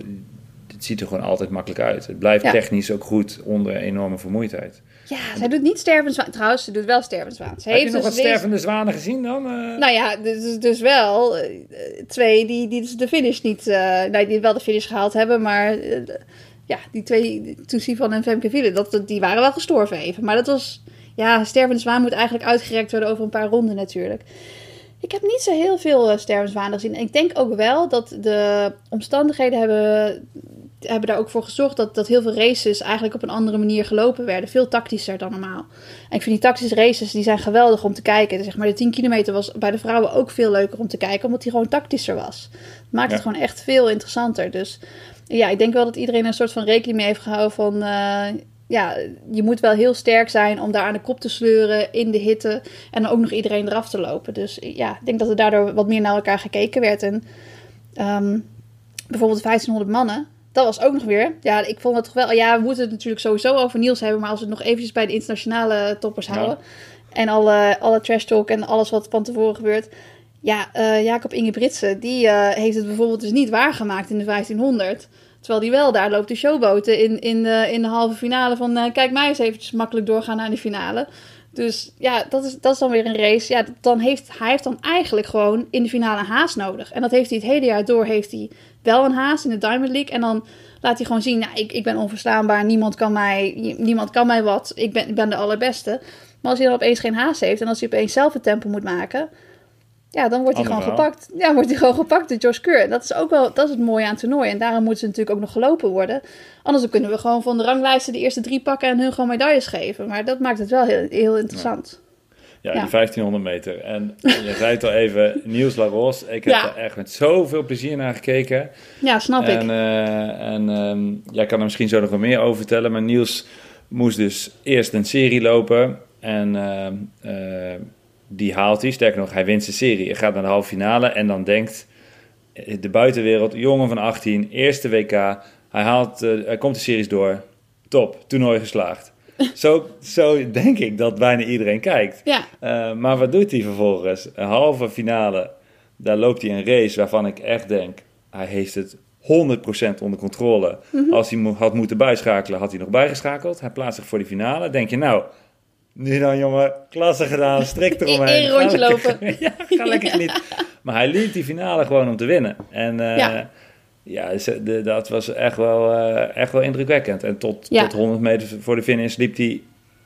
Ziet er gewoon altijd makkelijk uit. Het blijft Ja. technisch ook goed onder enorme vermoeidheid. Ja, zij doet niet stervenswaan. Trouwens, ze doet wel stervenswaan. Ze Heb je heeft nog dus wat stervende zwanen gezien dan? Eh, Nou ja, dus, dus wel eh, twee die, die dus de finish niet... eh nou, die wel de finish gehaald hebben, maar... ja, die twee, Toesie en Femke Wielen, dat, die waren wel gestorven even. Maar dat was... Ja, stervende zwaan moet eigenlijk uitgerekt worden over een paar ronden natuurlijk. Ik heb niet zo heel veel uh, gezien. En ik denk ook wel dat de omstandigheden hebben, hebben daar ook voor gezorgd dat, dat heel veel races eigenlijk op een andere manier gelopen werden. Veel tactischer dan normaal. En ik vind die tactische races, die zijn geweldig om te kijken. Zeg maar, de 10 kilometer was bij de vrouwen ook veel leuker om te kijken, omdat die gewoon tactischer was. Het maakt het gewoon echt veel interessanter. Dus ja, ik denk wel dat iedereen een soort van rekening mee heeft gehouden van... Uh, ja, je moet wel heel sterk zijn om daar aan de kop te sleuren in de hitte. En dan ook nog iedereen eraf te lopen. Dus ja, ik denk dat er daardoor wat meer naar elkaar gekeken werd. En um, bijvoorbeeld 1500 mannen, dat was ook nog weer. Ja, ik vond het toch wel. Ja, we moeten het natuurlijk sowieso over Niels hebben. Maar als we het nog eventjes bij de internationale toppers houden. En alle, alle trash talk en alles wat van tevoren gebeurt. Ja, uh, Jacob Ingebritsen, die uh, heeft het bijvoorbeeld dus niet waargemaakt in de 1500. Terwijl die wel daar loopt de showboten in, in, de, in de halve finale van... Uh, kijk mij eens eventjes makkelijk doorgaan naar de finale. Dus ja, dat is, dat is dan weer een race. Ja, dan heeft, hij heeft dan eigenlijk gewoon in de finale een haas nodig. En dat heeft hij het hele jaar door. Heeft hij wel een haas in de Diamond League. En dan laat hij gewoon zien, nou, ik, ik ben onverstaanbaar. Niemand kan mij, niemand kan mij wat. Ik ben, ik ben de allerbeste. Maar als hij dan opeens geen haas heeft en als hij opeens zelf het tempo moet maken... Ja, dan wordt hij gewoon gepakt. Ja, wordt hij gewoon gepakt door Josh Keur. Dat is ook wel, dat is het mooie aan het toernooi. En daarom moeten ze natuurlijk ook nog gelopen worden. Anders kunnen we gewoon van de ranglijsten de eerste drie pakken en hun gewoon medailles geven. Maar dat maakt het wel heel, heel interessant. Ja, Ja. die 1500 meter. En je zei het al even, Niels Laros. Ik heb Ja. er echt met zoveel plezier naar gekeken. Ja, snap en ik. eh, en ehm, jij kan er misschien zo nog wat meer over vertellen. Maar Niels moest dus eerst een serie lopen. En ehm, eh, die haalt hij. Sterker nog, hij wint zijn serie. Hij gaat naar de halve finale. En dan denkt de buitenwereld, jongen van 18, eerste WK. Hij, haalt, eh, hij komt de series door. Top, toernooi geslaagd. zo, zo denk ik dat bijna iedereen kijkt. Ja, Uh, maar wat doet hij vervolgens? Een halve finale, daar loopt hij een race waarvan ik echt denk, hij heeft het 100% onder controle. Mhm. Als hij had moeten bijschakelen, had hij nog bijgeschakeld. Hij plaatst zich voor die finale. Denk je, nou, nu dan jongen, klasse gedaan, strik eromheen. Eén rondje Ga lekker- lopen. ja, ga lekker genieten. Maar hij liep die finale gewoon om te winnen. En uh, Ja. ja, ze- de- dat was echt wel, uh, echt wel indrukwekkend. En tot, Ja. tot 100 meter voor de finish liep hij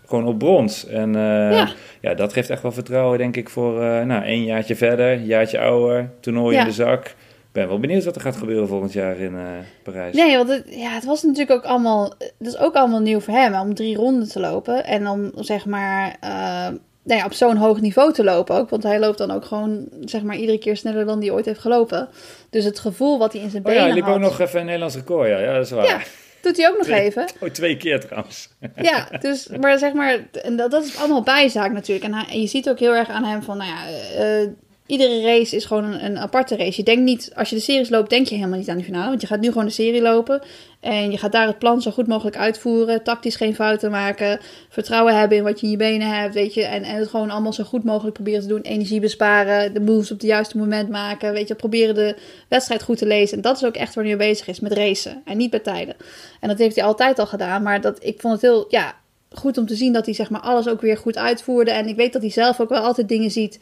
gewoon op brons. En uh, Ja. ja. dat geeft echt wel vertrouwen, denk ik, voor nou, één jaartje verder, jaartje ouder, toernooi in de zak. Ik ben wel benieuwd wat er gaat gebeuren volgend jaar in uh, Parijs. Nee, want het, ja, het was natuurlijk ook allemaal... Het is ook allemaal nieuw voor hem, om drie ronden te lopen. En om, zeg maar... Uh, nou ja, op zo'n hoog niveau te lopen ook. Want hij loopt dan ook gewoon, zeg maar, iedere keer sneller dan hij ooit heeft gelopen. Dus het gevoel wat hij in zijn Oh benen ja, hij liep had... ook nog even een Nederlands record, ja. Ja, dat is waar. Ja, doet hij ook nog even. Oh, twee keer trouwens. Ja, dus, maar zeg maar, en dat, dat is allemaal bijzaak natuurlijk. En, hij, en je ziet ook heel erg aan hem van, nou ja, eh, iedere race is gewoon een, een aparte race. Je denkt niet, als je de series loopt, denk je helemaal niet aan die finale. Want je gaat nu gewoon de serie lopen. En je gaat daar het plan zo goed mogelijk uitvoeren. Tactisch geen fouten maken. Vertrouwen hebben in wat je in je benen hebt, weet je. En, en het gewoon allemaal zo goed mogelijk proberen te doen. Energie besparen, de moves op het juiste moment maken. Weet je, proberen de wedstrijd goed te lezen. En dat is ook echt waar hij mee bezig is, met racen. En niet met tijden. En dat heeft hij altijd al gedaan. Maar dat, ik vond het heel, ja, goed om te zien dat hij zeg maar alles ook weer goed uitvoerde. En ik weet dat hij zelf ook wel altijd dingen ziet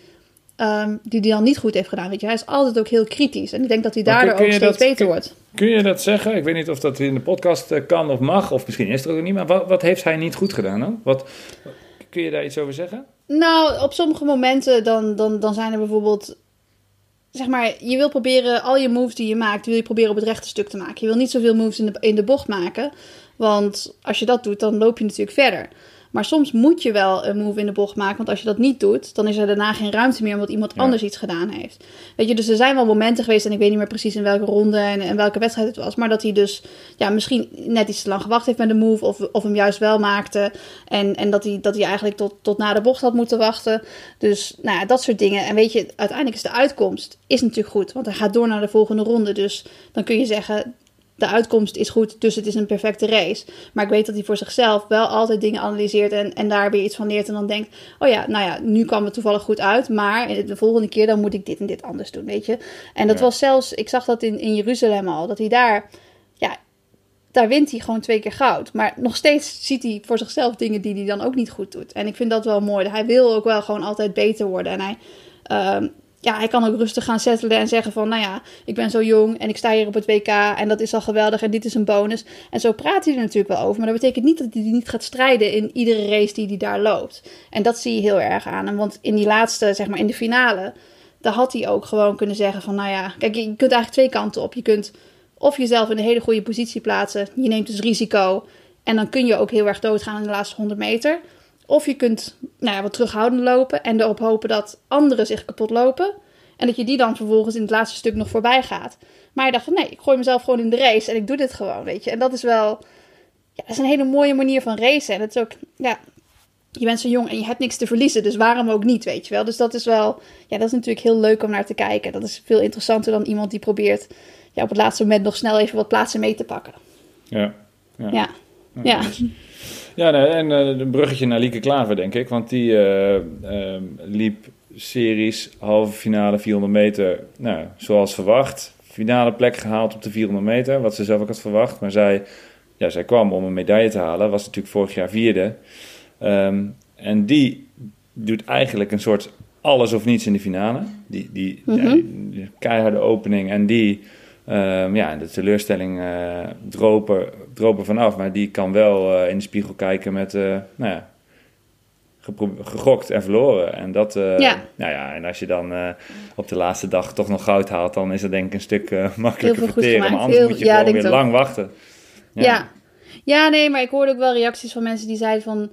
ehm, die hij dan niet goed heeft gedaan. Weet je, hij is altijd ook heel kritisch. En ik denk dat hij kun- daardoor kun ook steeds dat- beter kun- wordt. Kun je dat zeggen? Ik weet niet of dat in de podcast eh, kan of mag, of misschien is het er ook niet. Maar wat, wat heeft hij niet goed gedaan dan? Wat, kun je daar iets over zeggen? Nou, op sommige momenten dan, dan, dan zijn er bijvoorbeeld... Zeg maar, je wil proberen al je moves die je maakt, wil je proberen op het rechte stuk te maken. Je wil niet zoveel moves in de, in de bocht maken. Want als je dat doet, dan loop je natuurlijk verder. Maar soms moet je wel een move in de bocht maken. Want als je dat niet doet, dan is er daarna geen ruimte meer omdat iemand Ja. anders iets gedaan heeft. Weet je, dus er zijn wel momenten geweest, en ik weet niet meer precies in welke ronde en, en welke wedstrijd het was. Maar dat hij dus ja, misschien net iets te lang gewacht heeft met de move. Of, of hem juist wel maakte. En, en dat, hij, dat hij eigenlijk tot, tot na de bocht had moeten wachten. Dus nou ja, dat soort dingen. En weet je, uiteindelijk is de uitkomst is natuurlijk goed. Want hij gaat door naar de volgende ronde. Dus dan kun je zeggen, de uitkomst is goed, dus het is een perfecte race. Maar ik weet dat hij voor zichzelf wel altijd dingen analyseert en, en daar weer iets van leert. En dan denkt, oh ja, nou ja, nu kwam het toevallig goed uit. Maar de volgende keer dan moet ik dit en dit anders doen, weet je. En dat Ja. was zelfs, ik zag dat in, in Jeruzalem al, dat hij daar, ja, daar wint hij gewoon twee keer goud. Maar nog steeds ziet hij voor zichzelf dingen die hij dan ook niet goed doet. En ik vind dat wel mooi. Hij wil ook wel gewoon altijd beter worden. En hij, ehm, ja, hij kan ook rustig gaan settelen en zeggen van... nou ja, ik ben zo jong en ik sta hier op het WK... en dat is al geweldig en dit is een bonus. En zo praat hij er natuurlijk wel over. Maar dat betekent niet dat hij niet gaat strijden... in iedere race die hij daar loopt. En dat zie je heel erg aan hem. Want in die laatste, zeg maar in de finale... daar had hij ook gewoon kunnen zeggen van... nou ja, kijk, je kunt eigenlijk twee kanten op. Je kunt of jezelf in een hele goede positie plaatsen. Je neemt dus risico. En dan kun je ook heel erg doodgaan in de laatste 100 meter. Of je kunt nou ja, wat terughoudend lopen en erop hopen dat anderen zich kapot lopen. En dat je die dan vervolgens in het laatste stuk nog voorbij gaat. Maar je dacht van nee, ik gooi mezelf gewoon in de race en ik doe dit gewoon, weet je. En dat is wel, ja, dat is een hele mooie manier van racen. En het is ook, ja, je bent zo jong en je hebt niks te verliezen, dus waarom ook niet, weet je wel. Dus dat is wel, ja, dat is natuurlijk heel leuk om naar te kijken. Dat is veel interessanter dan iemand die probeert ja, op het laatste moment nog snel even wat plaatsen mee te pakken. Ja. Ja, ja. Ja, nee, en eh, een bruggetje naar Lieke Klaver, denk ik. Want die eh, ehm, liep series, halve finale, 400 meter. Nou, zoals verwacht. Finale plek gehaald op de 400 meter, wat ze zelf ook had verwacht. Maar zij, ja, zij kwam om een medaille te halen. Was natuurlijk vorig jaar vierde. Ehm, en die doet eigenlijk een soort alles of niets in de finale. Die, die, ja, Mhm. die keiharde opening en die... Ehm, ja, de teleurstelling droop er vanaf. Maar die kan wel eh, in de spiegel kijken met, eh, nou ja, gegokt en verloren. En dat, Ja. nou ja, en als je dan op de laatste dag toch nog goud haalt, dan is dat denk ik een stuk makkelijker veel goed verteren. Maar anders Heel- moet je ja, gewoon weer ook. lang wachten. Ja. ja. nee, maar ik hoorde ook wel reacties van mensen die zeiden van...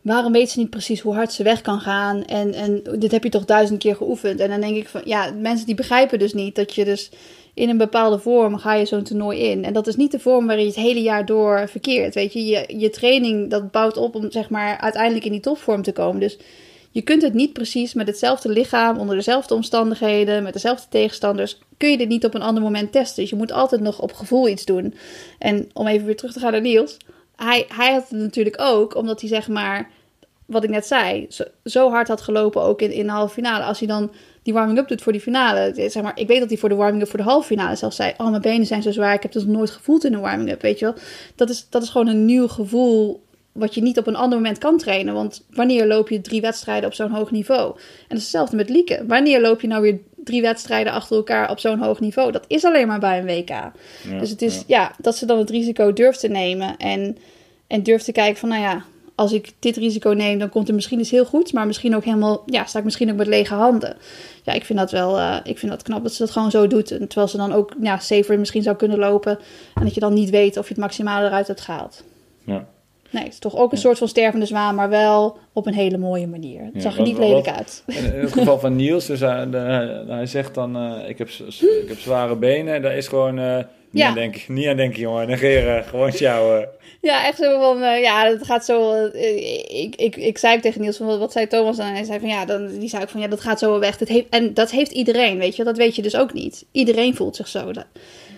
Waarom weet ze niet precies hoe hard ze weg kan gaan? En, en dit heb je toch duizend keer geoefend? En dan denk ik van, ja, mensen die begrijpen dus niet dat je dus in een bepaalde vorm ga je zo'n toernooi in. En dat is niet de vorm waarin je het hele jaar door verkeert. Weet je, je, je training dat bouwt op om zeg maar uiteindelijk in die topvorm te komen. Dus je kunt het niet precies met hetzelfde lichaam, onder dezelfde omstandigheden, met dezelfde tegenstanders, kun je dit niet op een ander moment testen. Dus je moet altijd nog op gevoel iets doen. En om even weer terug te gaan naar Niels. Hij, hij had het natuurlijk ook, omdat hij zeg maar, wat ik net zei, zo, hard had gelopen ook in de halve finale. Als hij dan die warming-up doet voor die finale. Zeg maar, ik weet dat hij voor de warming-up voor de halve finale zelfs zei... oh, mijn benen zijn zo zwaar, ik heb dat nog nooit gevoeld in een warming-up, weet je wel. Dat is, dat is gewoon een nieuw gevoel wat je niet op een ander moment kan trainen. Want wanneer loop je drie wedstrijden op zo'n hoog niveau? En dat is hetzelfde met Lieke. Wanneer loop je nou weer drie wedstrijden achter elkaar op zo'n hoog niveau? Dat is alleen maar bij een WK. Ja, dus het is, ja. ja. dat ze dan het risico durft te nemen. En, en durft te kijken van, nou ja, als ik dit risico neem, dan komt er misschien iets heel goeds. Maar misschien ook helemaal, ja, sta ik misschien ook met lege handen. Ja, ik vind dat wel, eh, ik vind dat knap dat ze dat gewoon zo doet. Terwijl ze dan ook, ja, safer misschien zou kunnen lopen. En dat je dan niet weet of je het maximale eruit hebt gehaald. Ja. Nee, het is toch ook een soort van stervende zwaan, maar wel op een hele mooie manier. Het Ja, zag er niet wat- lelijk uit. In, het geval van Niels, dus hij, de- hij zegt dan, eh, ik, heb, ik heb zware benen. Daar is gewoon eh, niet, Ja. aan denken, niet aan denken, jongen. Negeren, gewoon sjouwen. Ja, echt zo van, eh, ja, het gaat zo... eh, ik, ik, ik zei tegen Niels, van, wat, zei Thomas dan? En hij zei van, ja, dan, die zei ook van, ja, dat gaat zo wel weg. Dat heeft, en dat heeft iedereen, weet je, dat weet je dus ook niet. Iedereen voelt zich zo. Dat-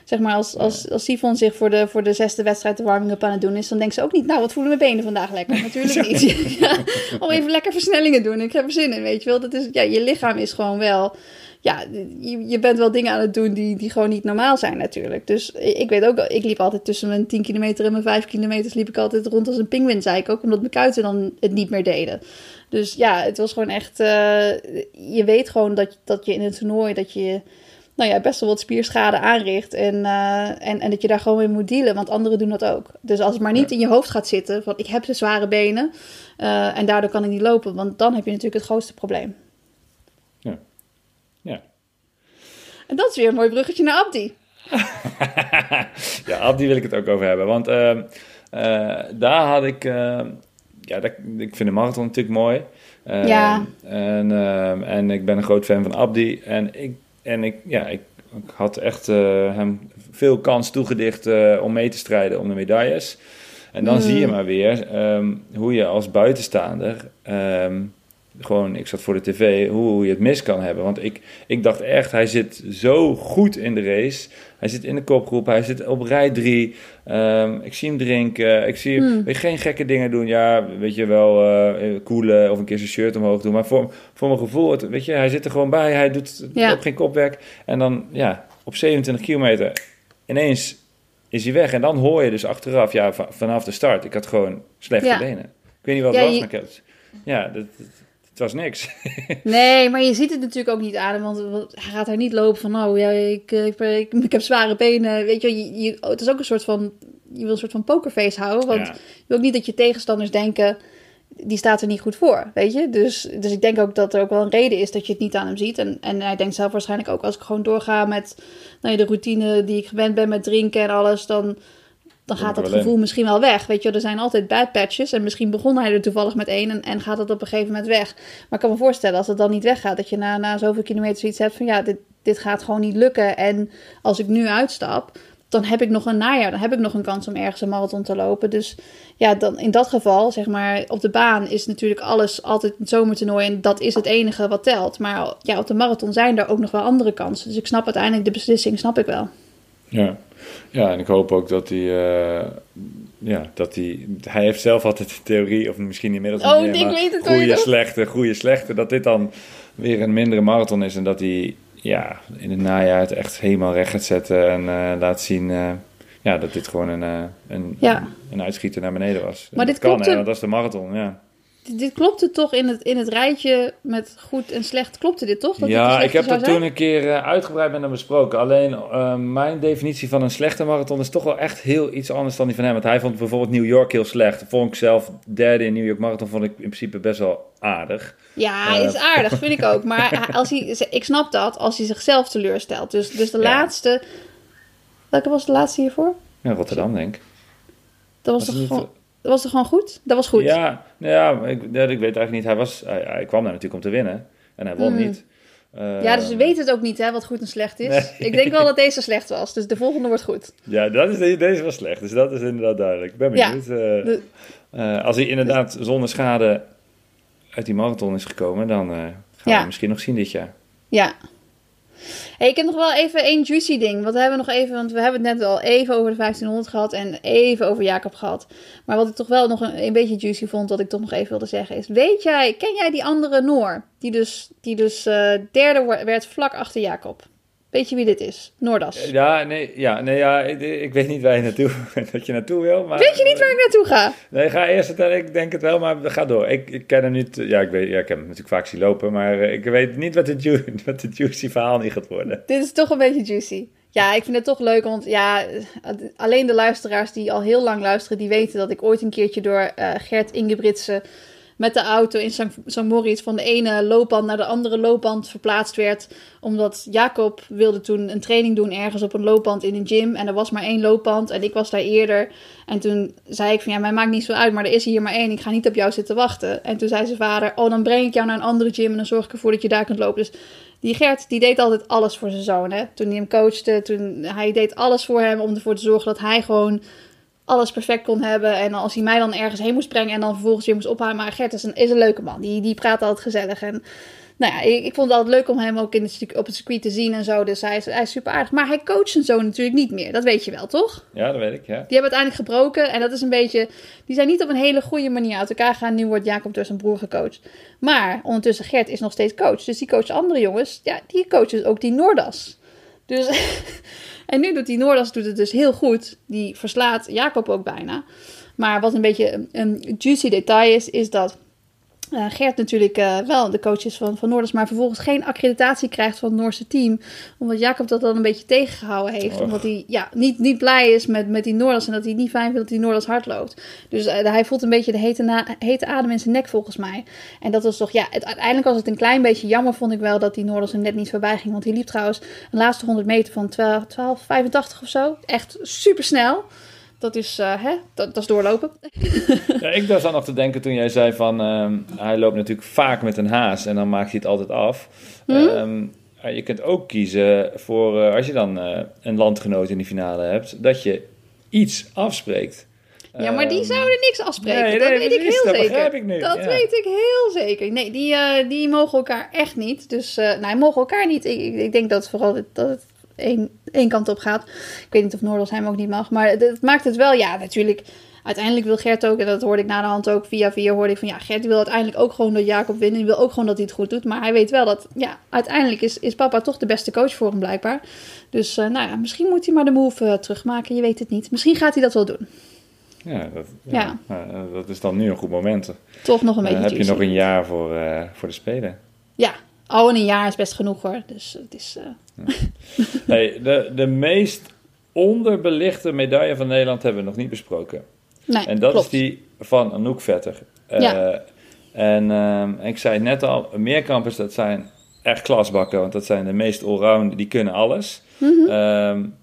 zeg maar, als, als, als Sifon zich voor de, voor de zesde wedstrijd de warming-up aan het doen is, dan denkt ze ook niet, nou, wat voelen mijn benen vandaag lekker? Natuurlijk niet. ja, om even lekker versnellingen doen. Ik heb er zin in, weet je wel. Dat is, ja, je lichaam is gewoon wel... Ja, je, je bent wel dingen aan het doen die, die gewoon niet normaal zijn natuurlijk. Dus ik weet ook, ik liep altijd tussen mijn 10 kilometer en mijn 5 kilometers liep ik altijd rond als een pinguïn, zei ik ook, omdat mijn kuiten dan het niet meer deden. Dus ja, het was gewoon echt, eh, je weet gewoon dat, dat je in een toernooi, dat je nou ja, best wel wat spierschade aanricht en, eh, en, en dat je daar gewoon mee moet dealen, want anderen doen dat ook. Dus als het maar niet in je hoofd gaat zitten van ik heb de zware benen eh, en daardoor kan ik niet lopen, want dan heb je natuurlijk het grootste probleem. Ja. Ja. En dat is weer een mooi bruggetje naar Abdi. ja, Abdi wil ik het ook over hebben. Want ehm, eh, daar had ik... ehm, ja, dat, ik vind de marathon natuurlijk mooi. Ehm, Ja. En, en ik ben een groot fan van Abdi. En ik, en ik, ja, ik, ik had echt eh, hem veel kans toegedicht eh, om mee te strijden om de medailles. En dan Mm. zie je maar weer ehm, hoe je als buitenstaander... ehm, gewoon, ik zat voor de tv, hoe, hoe je het mis kan hebben. Want ik, ik dacht echt, hij zit zo goed in de race. Hij zit in de kopgroep, hij zit op rij drie. Ehm, ik zie hem drinken, ik zie hem weet je, geen gekke dingen doen. Ja, weet je wel, eh koelen of een keer zijn shirt omhoog doen. Maar voor, voor mijn gevoel, het, weet je, hij zit er gewoon bij. Hij doet Ja. ook geen kopwerk. En dan, ja, op 27 kilometer, ineens is hij weg. En dan hoor je dus achteraf, ja, va- vanaf de start, ik had gewoon slechte Ja. benen. Ik weet niet wat Ja, het was, je- maar ik had- ja, dat, dat- het was niks. Nee, maar je ziet het natuurlijk ook niet aan hem, want hij gaat daar niet lopen van, oh ja, ik, eh, ik, ik, ik heb zware benen. Weet je, je, je- het is ook een soort van, je wil een soort van pokerface houden, want Ja. je wil ook niet dat je tegenstanders denken, die staat er niet goed voor, weet je. Dus, dus ik denk ook dat er ook wel een reden is dat je het niet aan hem ziet. En, en hij denkt zelf waarschijnlijk ook, als ik gewoon doorga met nou ja, de routine die ik gewend ben met drinken en alles, dan... Dan gaat dat gevoel misschien wel weg. Weet je, er zijn altijd bad patches. En misschien begon hij er toevallig met één. En, en gaat het op een gegeven moment weg. Maar ik kan me voorstellen, als het dan niet weggaat, dat je na, na zoveel kilometer zoiets hebt van ja, dit, dit gaat gewoon niet lukken. En als ik nu uitstap, dan heb ik nog een najaar, dan heb ik nog een kans om ergens een marathon te lopen. Dus ja, dan in dat geval, zeg maar, op de baan is natuurlijk alles altijd een zomertoernooi. En dat is het enige wat telt. Maar ja, op de marathon zijn er ook nog wel andere kansen. Dus ik snap uiteindelijk de beslissing, snap ik wel. Ja. ja, en ik hoop ook dat hij... eh, ja, dat hij... Hij heeft zelf altijd de theorie, of misschien inmiddels Oh, niet ik weet het goede, slechte, goede, slechte. Dat dit dan weer een mindere marathon is en dat hij ja, in het najaar het echt helemaal recht gaat zetten en eh, laat zien... eh, ja, dat dit gewoon een, een, Ja. een uitschieter naar beneden was. Maar dit kan, klopt hè, want dat is de marathon, ja. Dit, klopte toch in het, in het rijtje met goed en slecht. Klopte dit toch? Dat dit Ja, ik slechte heb dat zijn? toen een keer eh, uitgebreid met hem besproken. Alleen eh, mijn definitie van een slechte marathon is toch wel echt heel iets anders dan die van hem. Want hij vond bijvoorbeeld New York heel slecht. Vond ik zelf derde in New York Marathon vond ik in principe best wel aardig. Ja, Eh, is aardig, vind ik ook. Maar als hij, ik snap dat als hij zichzelf teleurstelt. Dus, dus de Ja. laatste. Welke was de laatste hiervoor? Ja, Rotterdam denk ik. Dat was, Was toch gewoon, dat was toch gewoon goed? Dat was goed. Ja, nou ja ik, ja, ik weet eigenlijk niet. Hij, was, hij, hij kwam daar natuurlijk om te winnen. En hij won Mm. niet. Eh, Ja, dus we weten het ook niet, hè, wat goed en slecht is. Nee. Ik denk wel dat deze slecht was. Dus de volgende wordt goed. Ja, dat is, de- deze was slecht. Dus dat is inderdaad duidelijk. Ik ben Ja. benieuwd. eh, De- eh, als hij inderdaad zonder schade uit die marathon is gekomen, dan eh, gaan we Ja. hem misschien nog zien dit jaar. Ja. Hey, ik heb nog wel even één juicy ding. Wat hebben we nog even? Want we hebben het net al even over de 1500 gehad en even over Jacob gehad. Maar wat ik toch wel nog een, een beetje juicy vond, wat ik toch nog even wilde zeggen, is: Weet jij, ken jij die andere Noor? Die dus, die dus eh, derde werd vlak achter Jacob. Weet je wie dit is? Noordas. Ja, nee, ja, nee, ja ik, ik weet niet waar je naartoe, dat je naartoe wil. Maar, Weet je niet waar ik naartoe ga? Nee, ga eerst vertellen. Ik denk het wel, maar ga door. Ik, ik ken hem niet. Ja, ik, weet, ja, ik heb hem natuurlijk vaak zien lopen, maar eh, ik weet niet wat het, wat het juicy verhaal niet gaat worden. Dit is toch een beetje juicy. Ja, ik vind het toch leuk, want ja, alleen de luisteraars die al heel lang luisteren, die weten dat ik ooit een keertje door eh, Gert Ingebritsen met de auto in St. Moritz van de ene loopband naar de andere loopband verplaatst werd. Omdat Jacob wilde toen een training doen ergens op een loopband in een gym. En er was maar één loopband en ik was daar eerder. En toen zei ik van ja, mij maakt niet zo uit, maar er is hier maar één. Ik ga niet op jou zitten wachten. En toen zei zijn vader, oh dan breng ik jou naar een andere gym en dan zorg ik ervoor dat je daar kunt lopen. Dus die Gert, die deed altijd alles voor zijn zoon. Hè? Toen hij hem coachte, toen, hij deed alles voor hem om ervoor te zorgen dat hij gewoon alles perfect kon hebben. En als hij mij dan ergens heen moest brengen en dan vervolgens weer moest ophalen. Maar Gert is een, is een leuke man. Die, die praat altijd gezellig. En nou ja, ik, ik vond het altijd leuk om hem ook in het, op het circuit te zien en zo. Dus hij is, hij is super aardig. Maar hij coacht zijn zoon natuurlijk niet meer. Dat weet je wel, toch? Ja, dat weet ik, ja. Die hebben uiteindelijk gebroken. En dat is een beetje... Die zijn niet op een hele goede manier uit elkaar gegaan. Nu wordt Jacob door zijn broer gecoacht. Maar ondertussen Gert is nog steeds coach. Dus die coacht andere jongens. Ja, die coacht dus ook die Noordas. Dus... En nu doet die Noordas doet het dus heel goed. Die verslaat Jacob ook bijna. Maar wat een beetje een juicy detail is, is dat uh, Gert natuurlijk uh, wel de coach is van, van Noorders, maar vervolgens geen accreditatie krijgt van het Noorse team. Omdat Jacob dat dan een beetje tegengehouden heeft. Omdat hij ja, niet, niet blij is met, met die Noorders en dat hij niet fijn vindt dat die Noorders hard loopt. Dus uh, hij voelt een beetje de hete, hete adem in zijn nek volgens mij. En dat was toch, ja, het, uiteindelijk was het een klein beetje jammer vond ik wel dat die Noorders hem net niet voorbij ging. Want hij liep trouwens een laatste 100 meter van 12, 12 85 of zo. Echt super snel. Dat is, uh, hè, dat, dat, is doorlopen. ja, ik was dan nog te denken toen jij zei van... Um, hij loopt natuurlijk vaak met een haas en dan maakt hij het altijd af. Hmm? Um, je kunt ook kiezen voor, uh, als je dan uh, een landgenoot in de finale hebt... dat je iets afspreekt. Ja, maar die zouden niks afspreken. Nee, dat weet ik heel dat zeker. Ik nu. Dat ja. weet ik heel zeker. Nee, die, uh, die mogen elkaar echt niet. Dus, uh, nee, mogen elkaar niet. Ik, ik denk dat vooral dat het één, één kant op gaat. Ik weet niet of Noordels hem ook niet mag. Maar het, maakt het wel, ja, natuurlijk. Uiteindelijk wil Gert ook, en dat hoorde ik na de hand ook via via, hoorde ik van ja, Gert wil uiteindelijk ook gewoon dat Jacob wint. En wil ook gewoon dat hij het goed doet. Maar hij weet wel dat, ja, uiteindelijk is, is papa toch de beste coach voor hem blijkbaar. Dus uh, nou ja, misschien moet hij maar de move uh, terugmaken. Je weet het niet. Misschien gaat hij dat wel doen. Ja, dat, ja. ja. Uh, dat is dan nu een goed moment. Toch nog een beetje. Dan heb je nog een jaar voor, voor de Spelen. Ja, Oh, en een jaar is best genoeg hoor. Dus het is. Uh... hey, de, de meest onderbelichte medaille van Nederland hebben we nog niet besproken. Nee, en dat klopt. is die van Anouk Vetter. Uh, ja. En uh, ik zei net al, meerkampers dat zijn echt klasbakken, want dat zijn de meest allround, die kunnen alles. Mm -hmm. um,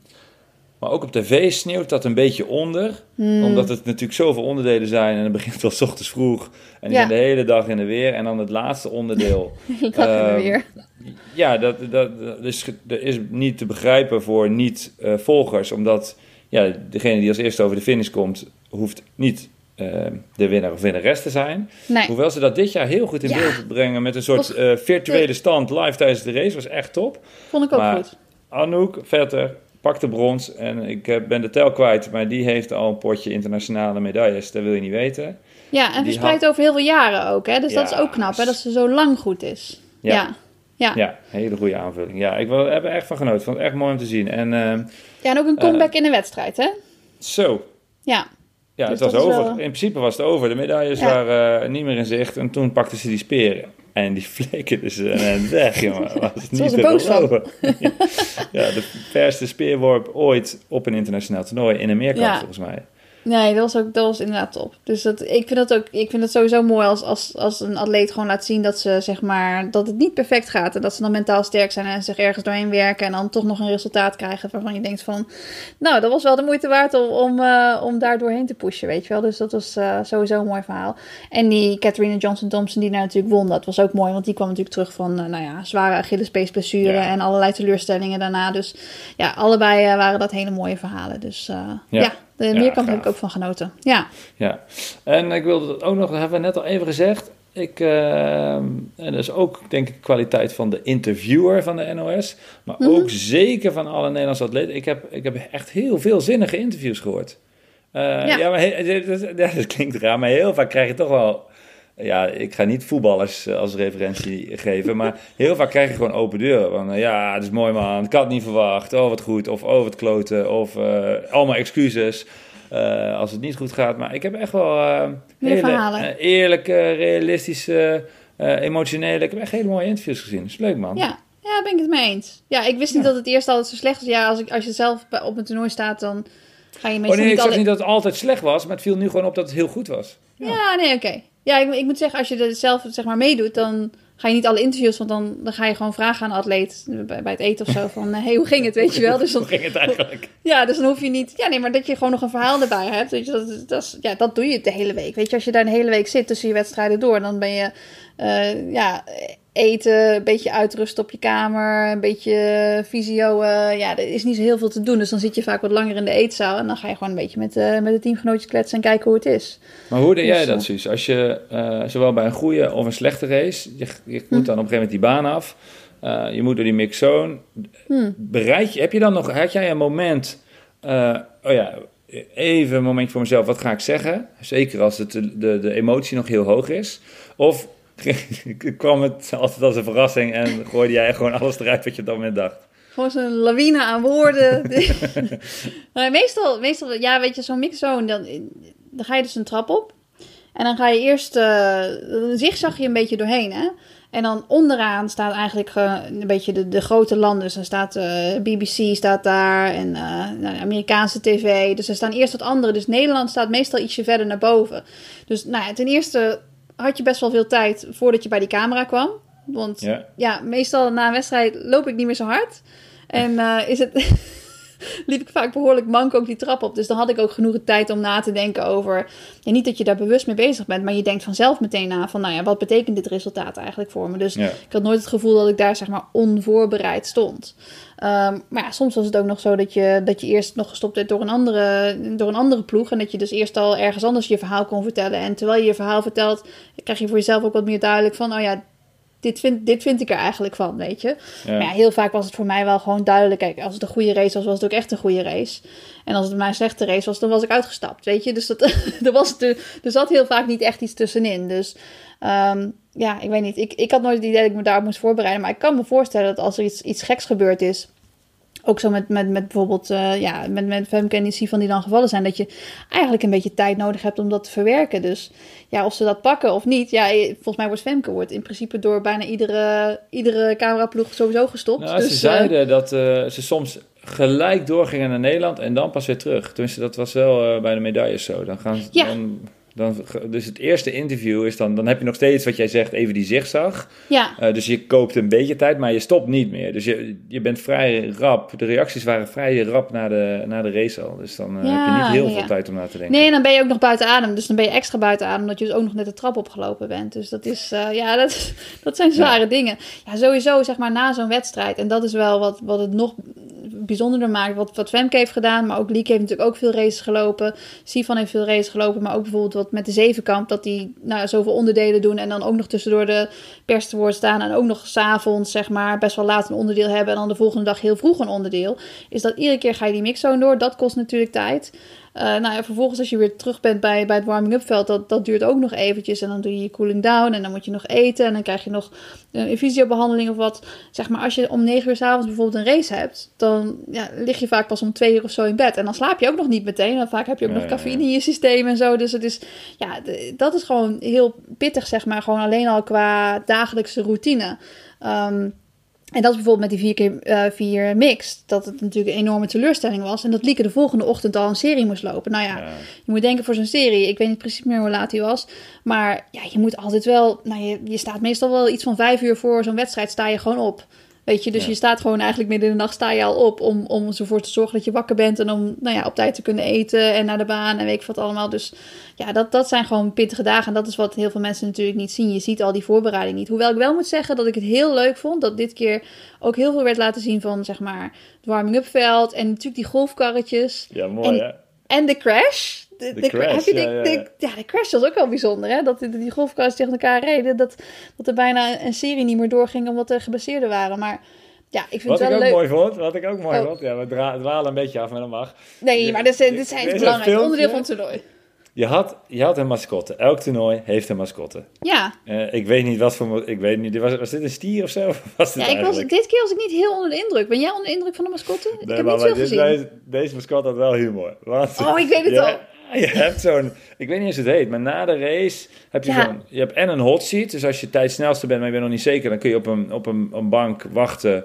maar ook op tv sneeuwt dat een beetje onder. Mm. Omdat het natuurlijk zoveel onderdelen zijn. En het begint wel s ochtends vroeg. En die Ja. zijn de hele dag in de weer. En dan het laatste onderdeel. Ehm, weer. Ja, dat, dat, dat is, dat is niet te begrijpen voor niet-volgers. omdat ja, degene die als eerste over de finish komt, hoeft niet eh, de winnaar of winnares te zijn. Nee. Hoewel ze dat dit jaar heel goed in Ja. beeld brengen met een soort eh, virtuele stand live tijdens de race. was echt top. Vond ik ook maar- goed. Anouk Vetter pakte brons en ik eh, ben de tel kwijt, maar die heeft al een potje internationale medailles. Dat wil je niet weten. Ja, en verspreid had- over heel veel jaren ook. Hè? Dus dat is Ja, ook knap, hè? dat ze zo lang goed is. Ja. Ja. Ja. ja. Ja, hele goede aanvulling. Ja, ik heb er echt van genoten. Vond het echt mooi om te zien. En ehm, en ook een comeback in een wedstrijd, hè? zo, Ja. Ja, Dus het was dat is over. wel- In principe was het over. De medailles Ja. waren eh, niet meer in zicht. En toen pakten ze die speren. En die fleken dus eh, weg, jongen. Was niet te er boos ja, de verste speerworp ooit op een internationaal toernooi. In een meerkamp, Ja. volgens mij. Nee, dat was, ook, dat was inderdaad top. Dus dat, ik vind dat ook ik vind het sowieso mooi als, als, als een atleet gewoon laat zien dat ze zeg maar dat het niet perfect gaat. En dat ze dan mentaal sterk zijn en zich ergens doorheen werken. En dan toch nog een resultaat krijgen waarvan je denkt van. Nou, dat was wel de moeite waard om, om, eh, om daar doorheen te pushen, weet je wel. Dus dat was eh, sowieso een mooi verhaal. En die Catherine Johnson Thompson die daar natuurlijk won, dat was ook mooi. Want die kwam natuurlijk terug van eh, nou ja, zware Achillespeesblessure Ja. en allerlei teleurstellingen daarna. Dus ja, allebei waren dat hele mooie verhalen. Dus Ja. ja. De Ja, meerkant heb ik ook van genoten. Ja. Ja. En ik wilde dat ook nog, dat hebben we net al even gezegd. Ik, eh, en dat is ook, denk ik, kwaliteit van de interviewer van de NOS. Maar Mhm. ook zeker van alle Nederlandse atleten. Ik heb, ik heb echt heel veel zinnige interviews gehoord. Eh, ja. Ja. maar he- dat, dat klinkt raar, maar heel vaak krijg je toch wel... Ja, ik ga niet voetballers eh, als referentie geven, maar heel vaak krijg je gewoon open deuren. Van, eh, ja, het is mooi man, ik had het niet verwacht. Oh, wat goed. Of oh, wat kloten. Of eh, allemaal excuses als het niet goed gaat. Maar ik heb echt wel Meer hele eerlijke, realistische, emotionele... Ik heb echt hele mooie interviews gezien. is leuk, man. Ja. ja, ben ik het mee eens. Ja, ik wist niet dat het eerst altijd zo slecht was. Ja, als, ik, als je zelf op een toernooi staat, dan ga je Oh meestal nee, ik niet zeg alle... niet dat het altijd slecht was, maar het viel nu gewoon op dat het heel goed was. Ja, nee, oké. Ja, ik, ik moet zeggen, als je er zelf zeg maar meedoet, dan ga je niet alle interviews, want dan, dan ga je gewoon vragen aan de atleet bij, bij het eten of zo van, hé, hey, hoe ging het, weet je wel? Dus dan, Hoe ging het eigenlijk? ja, dus dan hoef je niet, ja, nee, maar dat je gewoon nog een verhaal erbij hebt, weet je, dat, dat, is, ja, dat doe je de hele week. Weet je, als je daar een hele week zit tussen je wedstrijden door, dan ben je, uh, ja, eten, een beetje uitrusten op je kamer, een beetje visio. Uh, ja, er is niet zo heel veel te doen. Dus dan zit je vaak wat langer in de eetzaal. En dan ga je gewoon een beetje met, uh, met de teamgenootjes kletsen en kijken hoe het is. Maar hoe deed dus, jij dat, Suus? Als je uh, zowel bij een goede of een slechte race, je, je moet hm. dan op een gegeven moment die baan af. je moet door die mixzone. Hm. Bereid je, heb je dan nog, had jij een moment, oh ja, even een momentje voor mezelf, wat ga ik zeggen? Zeker als het de, de, de emotie nog heel hoog is. Of kwam het altijd als een verrassing en gooide jij gewoon alles eruit wat je op dat moment dacht? Gewoon zo'n lawine aan woorden. maar meestal, meestal, ja, weet je, zo'n mixzone, dan, dan ga je dus een trap op. En dan ga je eerst, uh, zigzag je een beetje doorheen, hè. En dan onderaan staat eigenlijk een beetje de, de grote landen. Dus dan staat uh, BBC staat daar en uh, nou, Amerikaanse tv. Dus er staan eerst wat andere. Dus Nederland staat meestal ietsje verder naar boven. Dus nou ja, ten eerste had je best wel veel tijd voordat je bij die camera kwam. Want ja, ja meestal na een wedstrijd loop ik niet meer zo hard. En uh, is het, liep ik vaak behoorlijk mank ook die trap op. Dus dan had ik ook genoeg tijd om na te denken over... Ja, niet dat je daar bewust mee bezig bent, maar je denkt vanzelf meteen na van... Nou ja, wat betekent dit resultaat eigenlijk voor me? Dus ja. ik had nooit het gevoel dat ik daar zeg maar onvoorbereid stond. Um, maar ja, soms was het ook nog zo dat je, dat je eerst nog gestopt werd door een, andere, door een andere ploeg. En dat je dus eerst al ergens anders je verhaal kon vertellen. En terwijl je je verhaal vertelt, krijg je voor jezelf ook wat meer duidelijk van... Oh ja, dit vind, dit vind ik er eigenlijk van, weet je. Ja. Maar ja, heel vaak was het voor mij wel gewoon duidelijk. Kijk, als het een goede race was, was het ook echt een goede race. En als het maar een slechte race was, dan was ik uitgestapt, weet je. Dus dat, er, was de, er zat heel vaak niet echt iets tussenin. Dus um, ja, ik weet niet. Ik, ik had nooit het idee dat ik me daarop moest voorbereiden. Maar ik kan me voorstellen dat als er iets, iets geks gebeurd is ook zo met, met, met bijvoorbeeld uh, ja, met, met Femke en van die dan gevallen zijn, dat je eigenlijk een beetje tijd nodig hebt om dat te verwerken. Dus ja, of ze dat pakken of niet, ja, volgens mij wordt Femke wordt in principe door bijna iedere, iedere cameraploeg sowieso gestopt. Nou, dus, ze zeiden uh, dat uh, ze soms gelijk doorgingen naar Nederland en dan pas weer terug. Tenminste, dat was wel bij de medailles zo. Dan gaan ze, ja. dan dan, dus het eerste interview is dan, dan heb je nog steeds wat jij zegt, even die zigzag. Ja. Uh, dus je koopt een beetje tijd, maar je stopt niet meer. Dus je, je bent vrij rap. De reacties waren vrij rap na de, na de race al. Dus dan uh, ja, heb je niet heel ja, veel tijd om na te denken. Nee, dan ben je ook nog buiten adem. Dus dan ben je extra buiten adem, omdat je dus ook nog net de trap opgelopen bent. Dus dat is, uh, ja, dat, dat zijn zware dingen. Ja, sowieso zeg maar na zo'n wedstrijd. En dat is wel wat, wat het nog bijzonderder maakt. Wat, wat Femke heeft gedaan, maar ook Liek heeft natuurlijk ook veel races gelopen. Sivan heeft veel races gelopen, maar ook bijvoorbeeld met de zevenkamp. Dat die nou, zoveel onderdelen doen en dan ook nog tussendoor de pers te woord staan. En ook nog s'avonds zeg maar best wel laat een onderdeel hebben en dan de volgende dag heel vroeg een onderdeel. Is dat iedere keer ga je die mixzone door. Dat kost natuurlijk tijd. Uh, nou ja, vervolgens als je weer terug bent bij, bij het warming-up veld, dat, dat duurt ook nog eventjes. En dan doe je je cooling down en dan moet je nog eten. En dan krijg je nog een invisio-behandeling of wat. Zeg maar, als je om 9 uur s'avonds bijvoorbeeld een race hebt, dan ja, lig je vaak pas om 2 uur of zo in bed. En dan slaap je ook nog niet meteen. Want vaak heb je ook nog cafeïne in je systeem en zo. Dus het is, ja, dat is gewoon heel pittig, zeg maar. Gewoon alleen al qua dagelijkse routine. Ehm, en dat is bijvoorbeeld met die 4 keer eh, 4 mix. Dat het natuurlijk een enorme teleurstelling was. En dat Lieke de volgende ochtend al een serie moest lopen. Nou ja, Ja. je moet denken voor zo'n serie. Ik weet niet precies meer hoe laat die was. Maar ja, je moet altijd wel. Nou, je, je staat meestal wel iets van vijf uur voor zo'n wedstrijd. Sta je gewoon op. Weet je, dus Ja. je staat gewoon eigenlijk midden in de nacht sta je al op. Om, om ervoor te zorgen dat je wakker bent. En om nou ja, op tijd te kunnen eten. En naar de baan en weet ik wat allemaal. Dus ja, dat, dat zijn gewoon pittige dagen. En dat is wat heel veel mensen natuurlijk niet zien. Je ziet al die voorbereiding niet. Hoewel ik wel moet zeggen dat ik het heel leuk vond. Dat dit keer ook heel veel werd laten zien van zeg maar het warming-up veld. En natuurlijk die golfkarretjes. Ja, mooi En- hè? En de crash. De, De de crash, heb je ja, de, ja, de- ja. ja, crash was ook wel bijzonder, hè? Dat die, golfkarretjes tegen elkaar reden. Dat, dat er bijna een serie niet meer doorging omdat er geblesseerden waren. Maar ja, ik vind Wat het ik wel ook leuk. mooi vond, wat ik ook mooi Oh. vond, ja, we dwalen een beetje af, maar dat mag. Nee, maar dit, dit zijn het is belangrijk een onderdeel van het toernooi. Je had, je had een mascotte. Elk toernooi heeft een mascotte. Ja, Eh, ik weet niet wat voor... Ik weet niet, was, was dit een stier of zo? Was dit ja ik was, dit keer was ik niet heel onder de indruk. Ben jij onder de indruk van de mascotte? ik heb maar niet veel dit- gezien. Deze, deze mascotte had wel humor. Want Oh, ik weet het je, al. Je hebt zo'n... Ik weet niet eens hoe het heet, maar na de race heb je Ja. zo'n... Je hebt en een hot seat, dus als je tijdsnelste bent, maar je bent nog niet zeker, dan kun je op een, op een, een bank wachten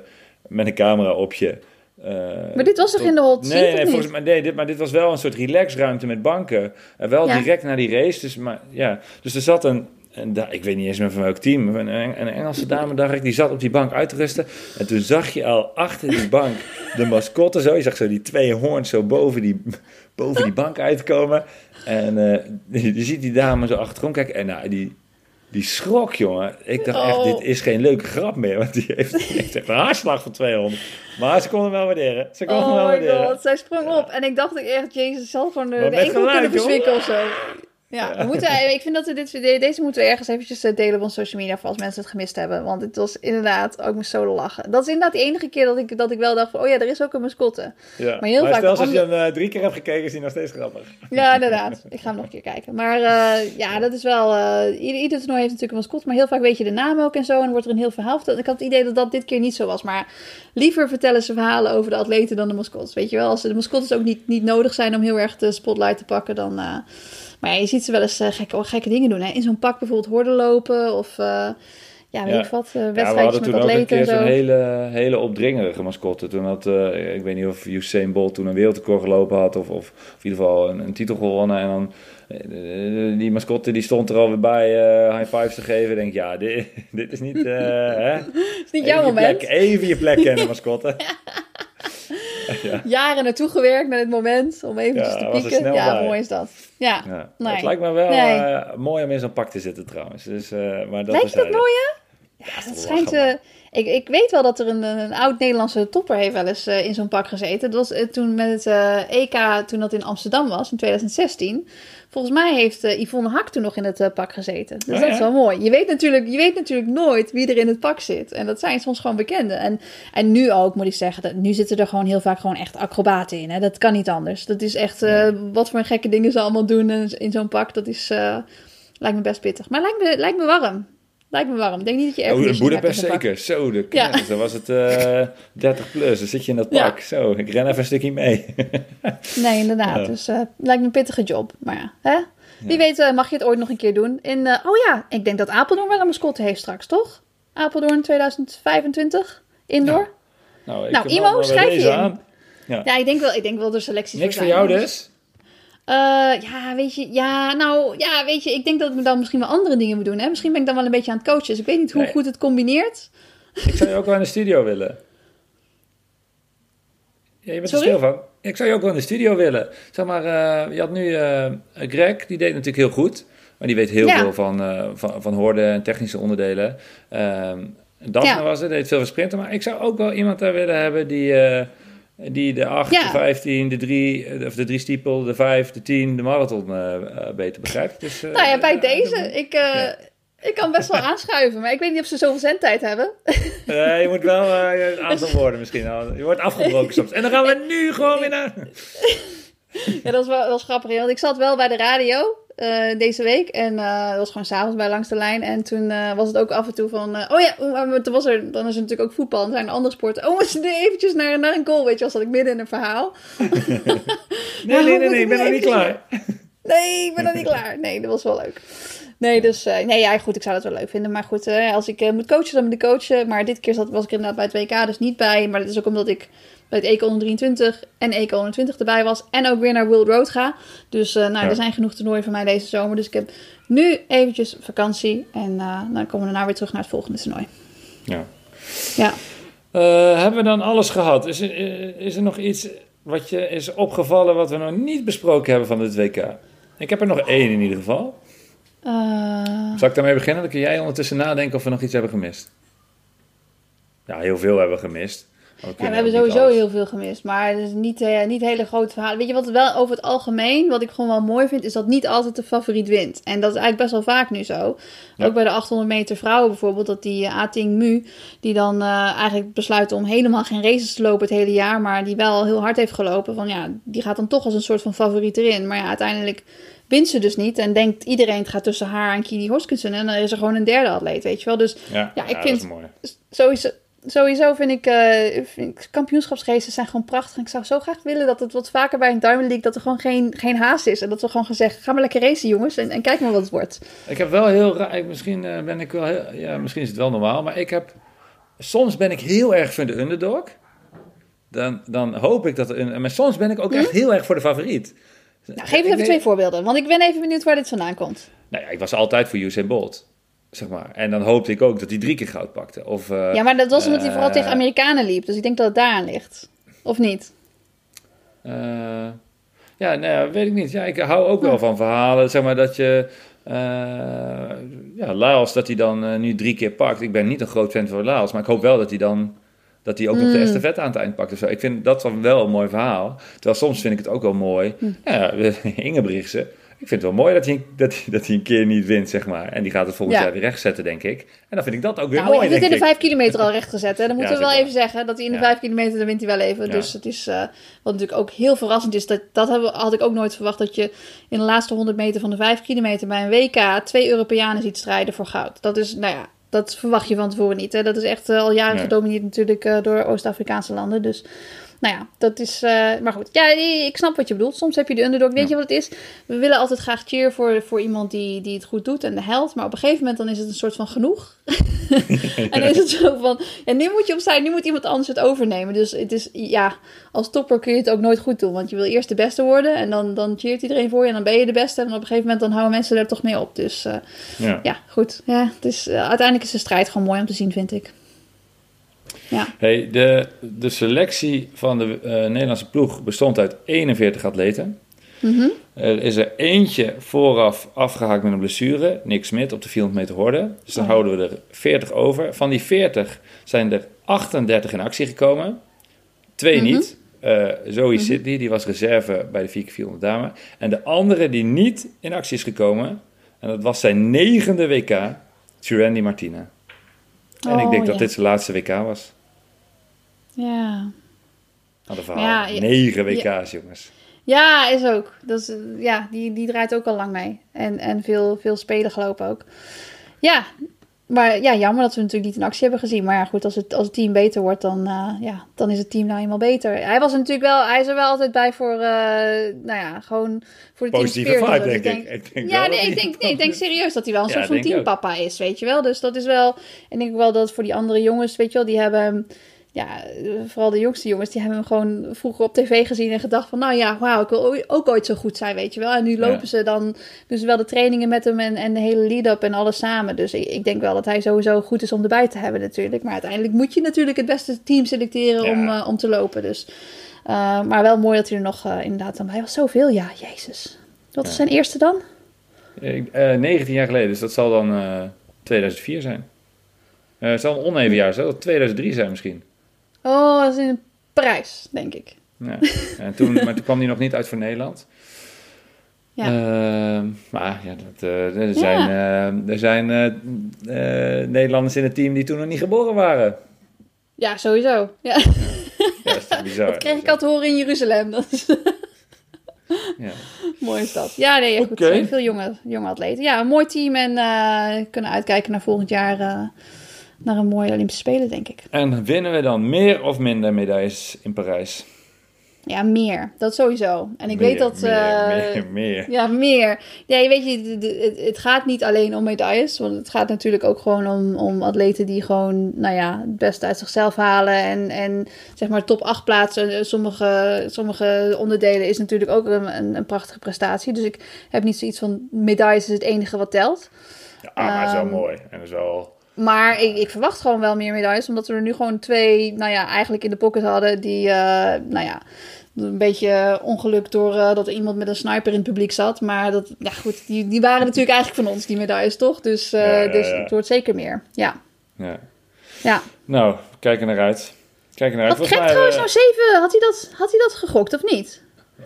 met een camera op je. eh, Maar dit was toch in de hot seat, Nee, nee, volgens mij, nee dit, maar dit was wel een soort relaxruimte met banken. En wel Ja. direct naar die race. Dus, maar, ja. dus er zat een, da- ik weet niet eens meer van welk team, een, een, Engelse dame, dacht ik, die zat op die bank uit te rusten. En toen zag je al achter die bank de mascotte zo. Je zag zo die twee hoorns zo boven die, boven die bank uitkomen. En eh, je, ziet die dame zo achterom kijken. En nou, die, die schrok, jongen. Ik dacht echt, Oh. dit is geen leuke grap meer. Want die heeft, die heeft echt een haarslag van 200. Maar ze kon hem wel waarderen. Ze kon hem Oh wel waarderen. god, zij sprong op. En ik dacht echt, jezus, zal gewoon de, de enkel kunnen joh. verzwikken of zo. Ja, we moeten, ik vind dat we dit, deze moeten we ergens eventjes eh, delen op onze social media voor als mensen het gemist hebben. Want het was inderdaad, ook moest zo lachen. Dat is inderdaad de enige keer dat ik, dat ik wel dacht van, oh ja, er is ook een mascotte. Ja. Maar heel vaak stel als je hem eh, drie keer hebt gekeken, is hij nog steeds grappig. Ja, inderdaad. Ik ga hem nog een keer kijken. Maar eh, ja, dat is wel... eh, ieder, ieder toernooi heeft natuurlijk een mascotte, maar heel vaak weet je de naam ook en zo. En wordt er een heel verhaal verteld. Ik had het idee dat dat dit keer niet zo was. Maar liever vertellen ze verhalen over de atleten dan de mascottes. Weet je wel, als de mascottes ook niet, niet nodig zijn om heel erg de spotlight te pakken, dan... maar ja, je ziet ze wel eens eh, gekke, gekke dingen doen. Hè? In zo'n pak bijvoorbeeld horden lopen of... eh, ja, weet Ja. ik wat, eh, Ja, we wedstrijdjes hadden met toen ook een keer zo. zo'n hele, hele opdringerige mascotte. Toen had, ik weet niet of Usain Bolt toen een wereldrecord gelopen had. Of, of, of in ieder geval een, een titel gewonnen. En dan, die mascotte die stond er alweer bij high fives te geven. Ik denk, ja, dit, dit is niet... hè? is niet Even jouw je moment. Plek, even je plek kennen, mascotte. Jaren naartoe gewerkt naar dit moment om eventjes Ja, te pieken. Ja, mooi is dat. Ja. Ja. Nee. Het lijkt me wel Nee. eh, mooi om in zo'n pak te zitten trouwens. Dus, eh, maar dat Lijkt je dat mooi, hè? Ja, dat schijnt... ik, ik weet wel dat er een, een oud-Nederlandse topper heeft wel eens eh, in zo'n pak gezeten. Dat was eh, toen met het eh, EK, toen dat in Amsterdam was, in 2016. Volgens mij heeft Yvonne Hak toen nog in het pak gezeten. Dus Oh, dat is wel mooi. Je weet, natuurlijk, je weet natuurlijk nooit wie er in het pak zit. En dat zijn soms gewoon bekenden. En, en nu ook, moet ik zeggen, dat, nu zitten er gewoon heel vaak gewoon echt acrobaten in. Hè? Dat kan niet anders. Dat is echt, wat voor gekke dingen ze allemaal doen in, zo'n pak. Dat is, lijkt me best pittig. Maar lijkt me, lijkt me warm. Lijkt me warm. Ik denk niet dat je Oh, erg in Boedapest zeker. Zo, de Ja. Dan was het eh 30 plus. Dan zit je in dat Ja. pak. Zo, ik ren even een stukje mee. Nee, inderdaad. Dus eh lijkt me een pittige job. Maar ja, hè? wie weet eh, mag je het ooit nog een keer doen. In, eh, oh ja, ik denk dat Apeldoorn wel een mascotte heeft straks, toch? Apeldoorn 2025, indoor. Nou, ik Nou, Imo, schrijf je in. aan. Ja, ik denk wel, ik denk wel de selecties Niks voor jou dus? Eh, ja, weet je, ja, nou, ja, weet je, ik denk dat we dan misschien wel andere dingen moeten doen. Hè? Misschien ben ik dan wel een beetje aan het coachen. Dus ik weet niet hoe Nee. goed het combineert. Ik zou je ook wel in de studio willen. Ja, je bent er stil van. Ik zou je ook wel in de studio willen. Zeg maar, eh, je had nu eh, Greg, die deed natuurlijk heel goed. Maar die weet heel Ja. veel van, eh van, van horden en technische onderdelen. Ehm Daphne Ja. was er, deed veel van sprinten. Maar ik zou ook wel iemand daar willen hebben die, die de 8, Ja. de 15, de 3, eh, of de 3 stiepel, de 5, de 10, de marathon eh, beter begrijpt. Dus, eh, nou ja, bij deze, ik, Ja. ik kan best wel aanschuiven. Maar ik weet niet of ze zoveel zendtijd hebben. Eh, je moet wel een aantal woorden misschien. Je wordt afgebroken soms. En dan gaan we nu gewoon weer naar... Ja, dat was wel, dat grappig. Want ik zat wel bij de radio eh, deze week. En eh, dat was gewoon s'avonds bij Langs de Lijn. En toen eh, was het ook af en toe van... oh ja, maar toen was er, dan is er natuurlijk ook voetbal. En er zijn andere sporten. Oh, we zitten eventjes naar, naar een goal. Weet je, als dat ik midden in een verhaal. Nee, nee, nee, nee, ik ben nog niet klaar. Nee, ik ben nog niet klaar. Nee, dat was wel leuk. Nee, dus nee, ja, goed, ik zou dat wel leuk vinden. Maar goed, als ik moet coachen, dan moet ik coachen. Maar dit keer zat, was ik inderdaad bij het WK dus niet bij. Maar dat is ook omdat ik bij het EK 123 en EK 120 erbij was. En ook weer naar World Road ga. Dus eh, nou, Ja. er zijn genoeg toernooien voor mij deze zomer. Dus ik heb nu eventjes vakantie. En eh, dan komen we daarna weer terug naar het volgende toernooi. Ja. Ja. Eh, hebben we dan alles gehad? Is er, is er nog iets wat je is opgevallen wat we nog niet besproken hebben van dit WK? Ik heb er nog één in ieder geval. Zal ik daarmee beginnen? Dan kun jij ondertussen nadenken of we nog iets hebben gemist. Ja, heel veel hebben we gemist. Ja, we kunnen hebben sowieso alles. heel veel gemist. Maar het is niet, eh, niet hele grote verhalen. Weet je wat het wel over het algemeen, wat ik gewoon wel mooi vind, is dat niet altijd de favoriet wint. En dat is eigenlijk best wel vaak nu zo. Ja. Ook bij de 800 meter vrouwen bijvoorbeeld, dat die uh, Ating Mu, die dan eh, eigenlijk besluit om helemaal geen races te lopen het hele jaar, maar die wel heel hard heeft gelopen. Van ja, die gaat dan toch als een soort van favoriet erin. Maar ja, uiteindelijk wint ze dus niet. En denkt iedereen het gaat tussen haar en Kili Hoskensson. En dan is er gewoon een derde atleet, weet je wel. Dus Ja, Ja, ik vind- sowieso, sowieso vind ik, vind ik kampioenschapsraces zijn gewoon prachtig. En ik zou zo graag willen dat het wat vaker bij een Diamond League dat er gewoon geen, geen haast is. En dat we gewoon gaan zeggen, ga maar lekker racen jongens en, en kijk maar wat het wordt. Ik heb wel heel raar, misschien eh, ben ik wel heel, ja, misschien is het wel normaal, maar ik heb, soms ben ik heel erg van de underdog. dan, dan hoop ik dat... er- Maar soms ben ik ook echt heel erg voor de favoriet. Nou, geef eens even twee voorbeelden, want ik ben even benieuwd waar dit vandaan komt. Nou ja, ik was altijd voor Usain Bolt. Zeg maar. En dan hoopte ik ook dat hij drie keer goud pakte. Of, eh, Ja, maar dat was omdat hij vooral eh, tegen Amerikanen liep, dus ik denk dat het daaraan ligt. Of niet? eh, ja, nou weet ik niet. Ja, ik hou ook wel van verhalen. Zeg maar dat je... eh ja, Laos, dat hij dan nu drie keer pakt. Ik ben niet een groot fan van Laos, maar ik hoop wel dat hij dan... Dat hij ook nog de Mm. estafette aan het eind pakt of zo. Ik vind dat dan wel een mooi verhaal. Terwijl soms vind ik het ook wel mooi. Hm. Ja, Ingebrigtsen. Ik vind het wel mooi dat hij, dat, hij, dat hij een keer niet wint, zeg maar. En die gaat het volgend Ja. jaar weer rechtzetten, denk ik. En dan vind ik dat ook weer Nou, hij mooi, heeft het denk in de vijf kilometer al recht gezet. Hè? Dan moeten Ja, we wel even zeggen dat hij in de vijf kilometer, dan wint hij wel even. Dus het is, eh, wat natuurlijk ook heel verrassend is, dat, dat had ik ook nooit verwacht, dat je in de laatste 100 meter van de vijf kilometer bij een WK twee Europeanen ziet strijden voor goud. Dat is, nou ja, dat verwacht je van tevoren niet. Hè? Dat is echt eh, al jaren Nee. gedomineerd natuurlijk eh, door Oost-Afrikaanse landen. Dus nou ja, dat is. eh, maar goed, ja, ik snap wat je bedoelt. Soms heb je de underdog. Weet Ja. je wat het is? We willen altijd graag cheer voor, voor iemand die, die het goed doet en de held. Maar op een gegeven moment dan is het een soort van genoeg. en dan is het zo van. Ja, nu moet je opzij, nu moet iemand anders het overnemen. Dus het is, ja, als topper kun je het ook nooit goed doen. Want je wil eerst de beste worden. En dan, dan cheert iedereen voor je. En dan ben je de beste. En op een gegeven moment dan houden mensen er toch mee op. Dus eh, Ja. ja, goed. Ja, het is, eh, uiteindelijk is de strijd gewoon mooi om te zien, vind ik. Ja. Hey, de, de selectie van de eh, Nederlandse ploeg bestond uit 41 atleten. Mhm. Er is er eentje vooraf afgehaakt met een blessure, Nick Smit, op de 400 meter horde. Dus dan Oh. houden we er 40 over. Van die 40 zijn er 38 in actie gekomen. Twee Mhm. niet. Eh Zoe Sidney, die was reserve bij de 4x400 dame. En de andere die niet in actie is gekomen, en dat was zijn negende WK, Randy Martina. En ik Oh, denk dat dit zijn laatste WK was. Ja. Verhaal. Ja. Negen WK's, jongens. Ja, is ook. Dat is, eh, ja, die, die draait ook al lang mee. En, en veel, veel spelen gelopen ook. Ja, maar ja, jammer dat we natuurlijk niet in actie hebben gezien. Maar ja, goed, als het, als het team beter wordt, dan, eh, ja, dan is het team nou eenmaal beter. Hij was er natuurlijk wel, hij is er wel altijd bij voor, eh, nou ja, gewoon voor de team Positieve spirit. vibe, denk ik. Ik denk ja, nee, ik denk, nee, ik denk serieus dat hij wel een Ja, soort van ook. teampapa is, weet je wel. Dus dat is wel, en ik denk wel dat voor die andere jongens, weet je wel, die hebben ja, vooral de jongste jongens, die hebben hem gewoon vroeger op tv gezien en gedacht van, nou ja, wauw, ik wil ook ooit zo goed zijn, weet je wel. En nu lopen Ja. ze dan, doen ze wel de trainingen met hem en, en de hele lead-up en alles samen. Dus ik, ik denk wel dat hij sowieso goed is om erbij te hebben natuurlijk. Maar uiteindelijk moet je natuurlijk het beste team selecteren Ja. om, eh, om te lopen. Dus, eh, maar wel mooi dat hij er nog eh, inderdaad dan bij was. Zoveel, ja, jezus. Wat was Ja. zijn eerste dan? Ik- eh, 19 jaar geleden, dus dat zal dan eh, 2004 zijn. Het zal een oneven jaar zijn, dat zal 2003 zijn misschien. Oh, dat is in Parijs, denk ik. Ja. En toen, maar toen kwam hij nog niet uit voor Nederland. Ja. Eh, maar ja, dat, eh, er zijn, eh, er zijn eh, eh, Nederlanders in het team die toen nog niet geboren waren. Ja, sowieso. Ja. Ja, dat is toch bizar. Dat kreeg ik al te horen in Jeruzalem. Dat is Ja. mooi is dat. Ja, nee, goed. Oké. Er zijn veel jonge, jonge atleten. Ja, een mooi team en eh, kunnen uitkijken naar volgend jaar eh, naar een mooie Olympische Spelen, denk ik. En winnen we dan meer of minder medailles in Parijs? Ja, meer. Dat sowieso. En ik Meer, weet dat... Meer, eh, meer, meer. Ja, meer. Ja, je weet je, het, gaat niet alleen om medailles. Want het gaat natuurlijk ook gewoon om, om atleten die gewoon, nou ja, het beste uit zichzelf halen. En, en zeg maar top 8 plaatsen. Sommige, sommige onderdelen is natuurlijk ook een, een, prachtige prestatie. Dus ik heb niet zoiets van medailles is het enige wat telt. Ja, maar het is wel Ehm, mooi. En dat is wel... Maar ik, ik verwacht gewoon wel meer medailles. Omdat we er nu gewoon twee, nou ja, eigenlijk in de pocket hadden. Die, eh, nou ja, een beetje ongeluk door eh, dat er iemand met een sniper in het publiek zat. Maar dat, ja goed, die, die waren natuurlijk eigenlijk van ons, die medailles, toch? Dus, eh, Ja, ja, dus het wordt zeker meer. Ja, Ja. ja. Nou, we kijken naar uit. Kijken naar uit. Had Greg trouwens nou zeven, had hij, dat, had hij dat gegokt of niet?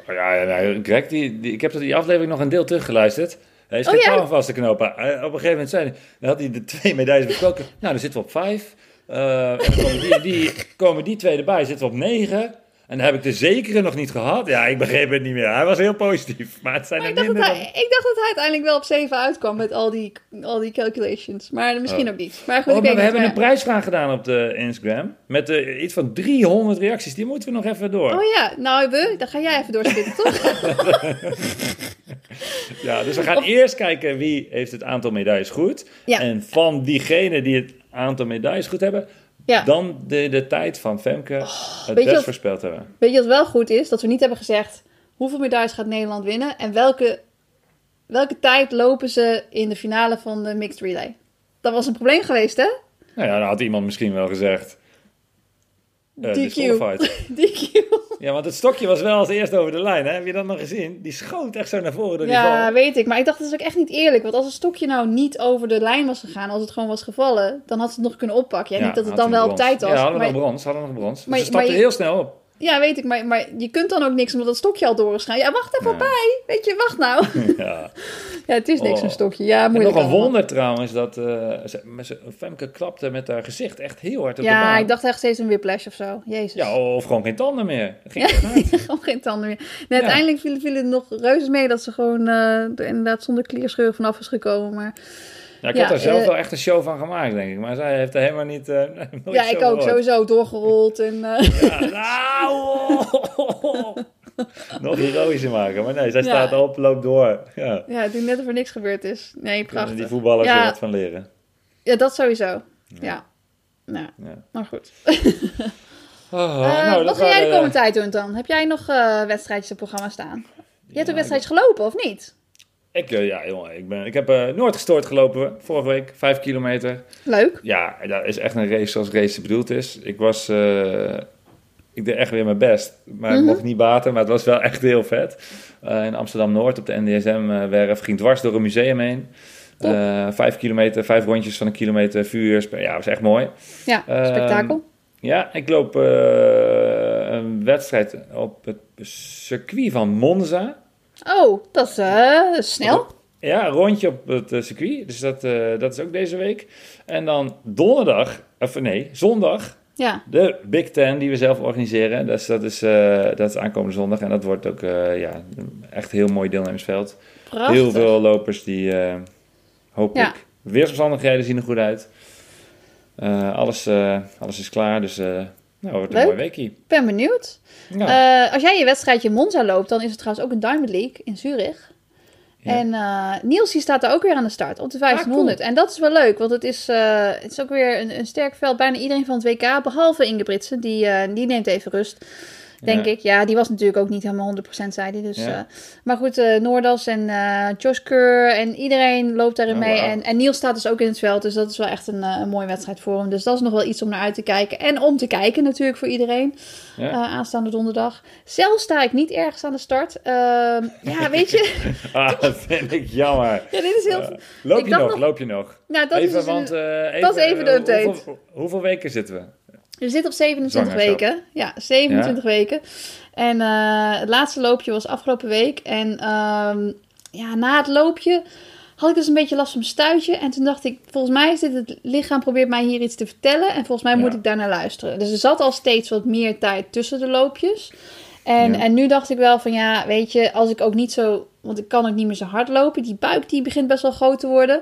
Oh Ja, ja nou, Greg, die, die, ik heb die aflevering nog een deel teruggeluisterd. Hij is Oh, geen ja? touw vast te knopen. Hij- op een gegeven moment zei hij, dan had hij de twee medailles besproken. Nou, dan zitten we op vijf. Eh, en dan komen die, die, komen die twee erbij, zitten we op negen. En dan heb ik de zekere nog niet gehad. Ja, ik begreep het niet meer. Hij was heel positief. Maar het zijn Maar er ik dacht, hij, ik dacht dat hij uiteindelijk wel op zeven uitkwam met al die, al die calculations. Maar misschien Oh. ook niet. Maar goed, Oh, ik maar weet we hebben een prijsvraag gedaan op de Instagram. Met eh, iets van 300 reacties. Die moeten we nog even door. Oh ja, nou we, dan ga jij even doorspitten, toch? Ja, dus we gaan eerst kijken wie heeft het aantal medailles goed. Ja. En van diegenen die het aantal medailles goed hebben, Ja. dan de, de tijd van Femke het weet je best voorspeld hebben. Weet je wat wel goed is? Dat we niet hebben gezegd hoeveel medailles gaat Nederland winnen en welke, welke tijd lopen ze in de finale van de mixed relay. Dat was een probleem geweest, hè? Nou ja, dan had iemand misschien wel gezegd. Eh, DQ. Ja, want het stokje was wel als eerste over de lijn. Hè? Heb je dat nog gezien? Die schoot echt zo naar voren door die Ja, bal. weet ik. Maar ik dacht, dat is ook echt niet eerlijk. Want als het stokje nou niet over de lijn was gegaan, als het gewoon was gevallen, dan had ze het nog kunnen oppakken. Ja, niet dat het dan wel op tijd was. Ja, hadden we maar, nog brons. Hadden we nog brons. Maar- ze stapte maar je- heel snel op. ja, weet ik. Maar, maar je kunt dan ook niks omdat het stokje al door is gegaan. Ja, wacht even Ja. bij. Weet je, wacht nou. ja. ja, het is niks, Oh. een stokje. Ja, moeilijk nog een wonder trouwens dat ze- Femke klapte met haar gezicht echt heel hard op de Ja, baan. ik dacht echt steeds een whiplash of zo. Jezus. Ja, of gewoon geen tanden meer. Dat ging. Gewoon geen tanden meer. Nee, uiteindelijk viel, viel het nog reuze mee dat ze gewoon er inderdaad zonder klierscheur vanaf is gekomen. Maar Ja, ik had daar zelf eh, wel echt een show van gemaakt, denk ik. Maar zij heeft er helemaal niet... eh, ja, ik ook gehoord. sowieso doorgerold. En, eh, Ja, nou, Nog heroïscher maken. Maar nee, zij Ja. staat op, loopt door. Ja. ja, ik denk net of er niks gebeurd is. Nee, prachtig. die voetballers Ja. er wat van leren. Ja, dat sowieso. Ja. Nou, Ja. maar goed. Oh, Eh, nou, wat ga jij de komende tijd doen dan? Heb jij nog eh, wedstrijdjes op programma staan? Je hebt ook wedstrijdjes gelopen, of niet? Ik, eh, ja, jongen, ik, ben, ik heb eh Noord gestoord gelopen vorige week, vijf kilometer. Leuk. Ja, dat is echt een race zoals race bedoeld is. Ik was, eh, ik deed echt weer mijn best. Maar het mocht niet baten, maar het was wel echt heel vet. In Amsterdam-Noord op de NDSM-werf ging dwars door een museum heen. Vijf kilometer, vijf rondjes van een kilometer, vuur. Ja, was echt mooi. Ja, Ehm, spektakel. Ja, ik loop een wedstrijd op het circuit van Monza. Oh, dat is eh, snel. Ja, een rondje op het eh, circuit. Dus dat, eh, dat is ook deze week. En dan donderdag, of nee, zondag, Ja, de Big Ten die we zelf organiseren. Dus dat is, dat is aankomende zondag. En dat wordt ook ja, echt een heel mooi deelnemersveld. prachtig. Heel veel lopers die hopelijk... Ja. Weersomstandigheden zien er goed uit. Alles, alles is klaar, dus nou, wordt een Leuk. mooi weekie. Ik ben benieuwd. Ja. Eh, als jij je wedstrijdje in Monza loopt, dan is het trouwens ook een Diamond League in Zurich. Ja. En eh, Niels die staat daar ook weer aan de start op de 1500. En dat is wel leuk, want het is, eh, het is ook weer een, een sterk veld. Bijna iedereen van het WK, behalve Ingebritsen, die, eh, die neemt even rust. Denk ik. Ja, die was natuurlijk ook niet helemaal 100% zei hij. Dus, eh, maar goed, eh Noordas en eh Josh Keur en iedereen loopt daarin Oh, mee. En, en Niels staat dus ook in het veld. Dus dat is wel echt een, een mooie wedstrijd voor hem. Dus dat is nog wel iets om naar uit te kijken. En om te kijken natuurlijk voor iedereen. Ja. aanstaande donderdag. Zelf sta ik niet ergens aan de start. Ehm, ja, weet je. Ah, dat vind ik jammer. ja, dit is heel... Loop je nog? nog- Loop je nog? Nou, dat is even, dus een- want, even, dat is even de update. Hoeveel, hoeveel weken zitten we? We zitten op 27 Zwangerschap. weken. Ja, 27 weken. En eh, het laatste loopje was afgelopen week. En ehm, ja, na het loopje had ik dus een beetje last van mijn stuitje. En toen dacht ik, volgens mij is dit het lichaam probeert mij hier iets te vertellen. En volgens mij Ja. moet ik daar naar luisteren. Dus er zat al steeds wat meer tijd tussen de loopjes. En, Ja. en nu dacht ik wel van ja, weet je, als ik ook niet zo... Want ik kan ook niet meer zo hard lopen. Die buik die begint best wel groot te worden.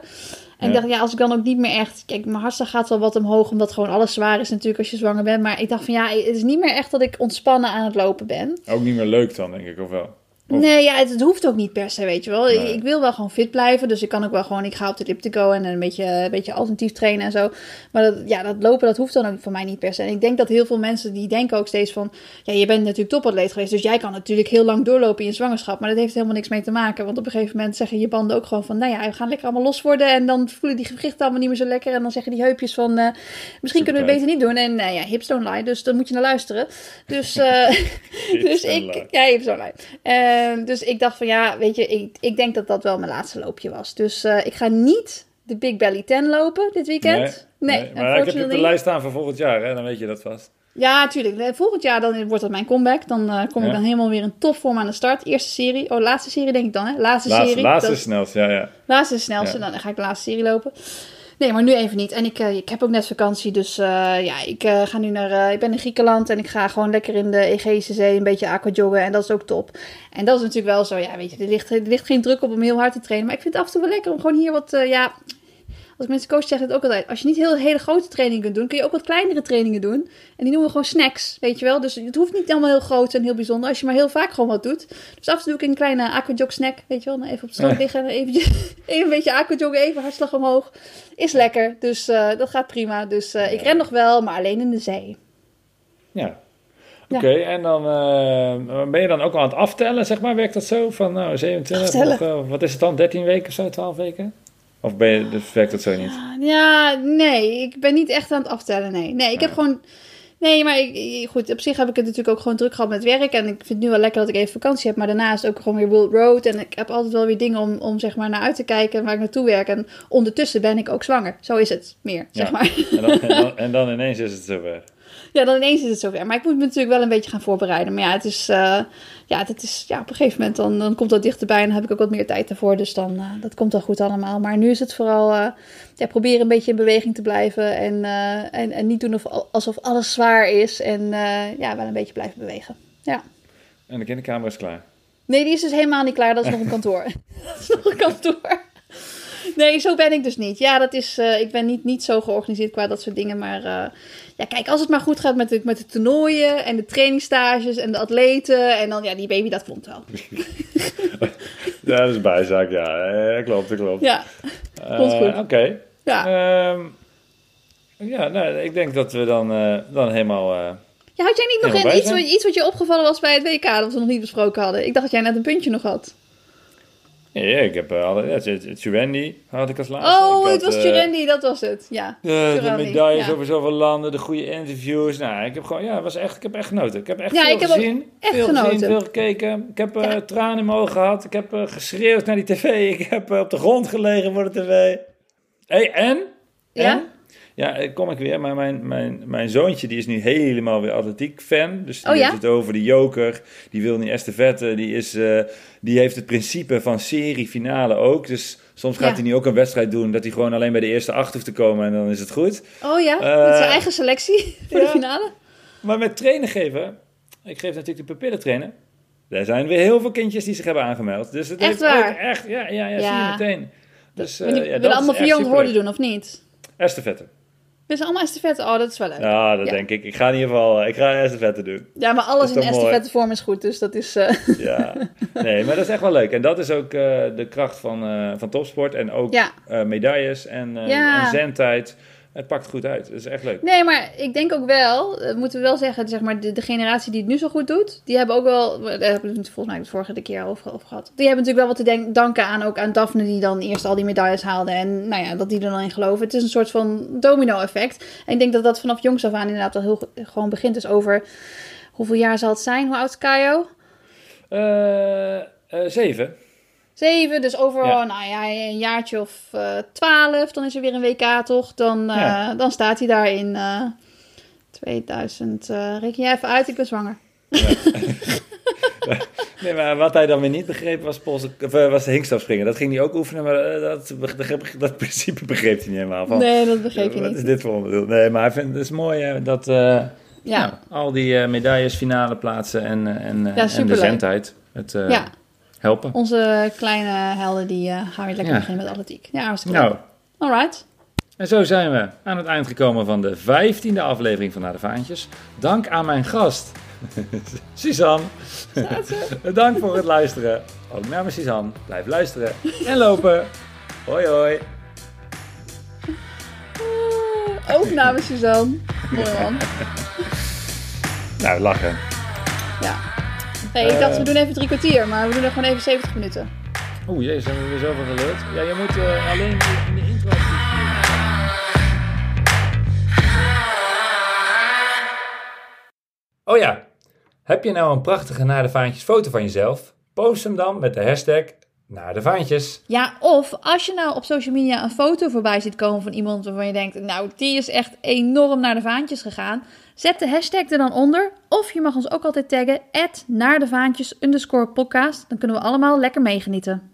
En ik dacht, ja, als ik dan ook niet meer echt... Kijk, mijn hartslag gaat wel wat omhoog, omdat gewoon alles zwaar is natuurlijk als je zwanger bent. Maar ik dacht van ja, het is niet meer echt dat ik ontspannen aan het lopen ben. Ook niet meer leuk dan, denk ik, of wel? Of- Nee, ja, het, het hoeft ook niet per se, weet je wel. Ik, Nee. ik wil wel gewoon fit blijven, dus ik kan ook wel gewoon... Ik ga op de elliptico en een beetje, een beetje alternatief trainen en zo. Maar dat, ja, dat lopen, dat hoeft dan ook voor mij niet per se. En ik denk dat heel veel mensen, die denken ook steeds van... Ja, je bent natuurlijk topatleet geweest, dus jij kan natuurlijk heel lang doorlopen in je zwangerschap. Maar dat heeft helemaal niks mee te maken. Want op een gegeven moment zeggen je banden ook gewoon van... Nou ja, we gaan lekker allemaal los worden. En dan voelen die gewrichten allemaal niet meer zo lekker. En dan zeggen die heupjes van... eh, misschien kunnen we het beter niet doen. En eh, ja, hips don't lie, dus dan moet je naar luisteren. Dus... eh, dus don't ik, lie. ja, even zo lijn. Ehm, dus ik dacht van ja, weet je, ik, ik denk dat dat wel mijn laatste loopje was. Dus eh, ik ga niet de Big Belly 10 lopen dit weekend. Nee, maar ik heb op de lijst staan voor volgend jaar, hè? dan weet je dat vast. Ja, tuurlijk. Volgend jaar dan wordt dat mijn comeback. Dan eh, kom ik dan helemaal weer in topvorm aan de start. Eerste serie. Oh, laatste serie denk ik dan, hè? Laatste, Laatste, serie. laatste Dat- is snelst, ja, ja. Laatste snelste, Ja. dan ga ik de laatste serie lopen. Nee, maar nu even niet. En ik, eh, ik heb ook net vakantie, dus eh, ja, ik eh, ga nu naar... ik ben in Griekenland en ik ga gewoon lekker in de Egeïsche Zee een beetje aquajoggen en dat is ook top. En dat is natuurlijk wel zo, ja, weet je, er ligt, er ligt geen druk op om heel hard te trainen. Maar ik vind het af en toe wel lekker om gewoon hier wat, ja... Als mensen coach zeggen het ook altijd. Als je niet heel hele grote trainingen kunt doen, kun je ook wat kleinere trainingen doen. En die noemen we gewoon snacks, weet je wel. Dus het hoeft niet allemaal heel groot en heel bijzonder. Als je maar heel vaak gewoon wat doet. Dus af en toe doe ik een kleine aquajog snack, weet je wel. Dan even op het strand liggen, eventjes, even een beetje aquajoggen, even hartslag omhoog. Is lekker, dus eh, dat gaat prima. Dus eh, ik ren nog wel, maar alleen in de zee. Ja. Oké, en dan eh, ben je dan ook al aan het aftellen, zeg maar? Werkt dat zo? Van nou, 27, Aftellen. nog, eh, wat is het dan? 13 weken of zo, 12 weken? Of ben je, dus werkt dat zo niet? Ja, nee, ik ben niet echt aan het aftellen, nee. Nee, ik heb gewoon... Nee, maar ik, goed, op zich heb ik het natuurlijk ook gewoon druk gehad met werk. En ik vind het nu wel lekker dat ik even vakantie heb. Maar daarna is het ook gewoon weer World Road. En ik heb altijd wel weer dingen om, om zeg maar naar uit te kijken waar ik naartoe werk. En ondertussen ben ik ook zwanger. Zo is het meer, zeg maar. En dan, en, dan, en dan ineens is het zover. Ja, dan ineens is het zover. Maar ik moet me natuurlijk wel een beetje gaan voorbereiden. Maar ja, het is, eh, ja, het is ja, op een gegeven moment dan, dan komt dat dichterbij en dan heb ik ook wat meer tijd daarvoor. Dus dan, eh, dat komt wel goed allemaal. Maar nu is het vooral eh, ja, proberen een beetje in beweging te blijven en, en, en niet doen of, alsof alles zwaar is. En ja, wel een beetje blijven bewegen. Ja. En de kinderkamer is klaar. Nee, die is dus helemaal niet klaar. Dat is nog een kantoor. dat is nog een kantoor. Nee, zo ben ik dus niet. Ja, dat is, eh, ik ben niet, niet zo georganiseerd qua dat soort dingen. Maar eh, ja, kijk, als het maar goed gaat met de, met de toernooien en de trainingstages en de atleten. En dan, ja, die baby, dat komt wel. Ja, dat is bijzaak, ja. Eh, klopt, klopt. Ja, Eh, komt goed. Oké. ja. Ehm, ja, nou, ik denk dat we dan, dan helemaal... ja had jij niet nog een, iets, wat, iets wat je opgevallen was bij het WK dat we nog niet besproken hadden? Ik dacht dat jij net een puntje nog had. Ja, ik heb uh, het- Randy had ik als laatste. Oh, het was eh, Jurendi, dat was het. Ja. De, medailles ja. over zoveel landen, de goede interviews. Nou, ik heb gewoon, ja, was echt, ik heb echt genoten. Ik heb echt Ja, veel ik heb gezien. echt veel genoten. gezien, veel gekeken. Ik heb eh, Ja. tranen in mijn ogen gehad. Ik heb eh, geschreeuwd naar die tv. Ik heb eh, op de grond gelegen voor de tv. hey, en? Ja? En? Ja, eh, kom ik weer. Maar mijn, mijn, mijn zoontje die is nu helemaal weer atletiek fan. Dus die Oh, ja? heeft het over de joker. Die wil niet estafette. Die, is, eh, die heeft het principe van serie finale ook. Dus soms gaat Ja. hij nu ook een wedstrijd doen... dat hij gewoon alleen bij de eerste acht hoeft te komen en dan is het goed. Oh ja, Eh, met zijn eigen selectie voor de finale. Maar met trainen geven, ik geef natuurlijk de pupillen trainen. Er zijn weer heel veel kindjes die zich hebben aangemeld. Dus het Echt waar? ook echt, ja, ja, ja, zie je meteen. Dus, willen eh, ja, dat willen allemaal echt 400 superleuk. woorden doen, of niet? Estafette. Zijn allemaal estafette. Oh, dat is wel leuk. Ja, dat Ja. denk ik. Ik ga in ieder geval, ik ga estafette doen. Ja, maar alles in estafette vorm is goed, dus dat is... eh, Ja, nee, maar dat is echt wel leuk. En dat is ook eh, de kracht van, eh, van topsport. En ook Ja. eh, medailles en, eh, Ja. en zendtijd. Het pakt goed uit. Het is echt leuk. Nee, maar ik denk ook wel, eh, moeten we wel zeggen, zeg maar, de, de generatie die het nu zo goed doet, die hebben ook wel, daar hebben we het volgens mij de vorige keer over, over gehad. Die hebben natuurlijk wel wat te denk- danken aan, ook aan Daphne, die dan eerst al die medailles haalde. En nou ja, dat die er dan in geloven. Het is een soort van domino-effect. En ik denk dat dat vanaf jongs af aan inderdaad al heel gewoon begint. Dus over hoeveel jaar zal het zijn? Hoe oud is Kajo? Eh, eh, zeven. Zeven, dus over Ja. nou ja, een jaartje of eh, twaalf, dan is er weer een WK toch? Dan, eh, Ja. dan staat hij daar in eh 2000. eh, reken jij even uit, ik ben zwanger. Nee, maar wat hij dan weer niet begreep was, of, eh, was de hinkstafspringen. Dat ging hij ook oefenen, maar dat, dat, principe begreep hij niet helemaal. Van, nee, dat begreep je Wat niet. is dit voor onderdeel? Nee, maar hij vindt het is mooi dat Ja. nou, al die medailles, finale plaatsen en, en, Ja, en de zendtijd het eh, Ja. Helpen. Onze kleine helden die eh, gaan weer lekker Ja. beginnen met atletiek. Ja, hartstikke Nou, leuk. Alright. en zo zijn we aan het eind gekomen van de vijftiende aflevering van Naar de Vaantjes. Dank aan mijn gast, Suzanne. Dank voor het luisteren. Ook namens Suzanne. Blijf luisteren en lopen. Hoi hoi. Eh, ook namens Suzanne. Mooi man. Nou, lachen. Ja. Hey, ik dacht we doen even drie kwartier, maar we doen er gewoon even 70 minuten. Oeh, jezus, hebben we weer zoveel geleerd. Ja, je moet eh, alleen in de intro... Oh ja, heb je nou een prachtige naar de vaantjes foto van jezelf? Post hem dan met de hashtag naar de vaantjes. Ja, of als je nou op social media een foto voorbij ziet komen van iemand waarvan je denkt, nou, die is echt enorm naar de vaantjes gegaan. Zet de hashtag er dan onder. Of je mag ons ook altijd taggen, at naar de vaantjes podcast. Dan kunnen we allemaal lekker meegenieten.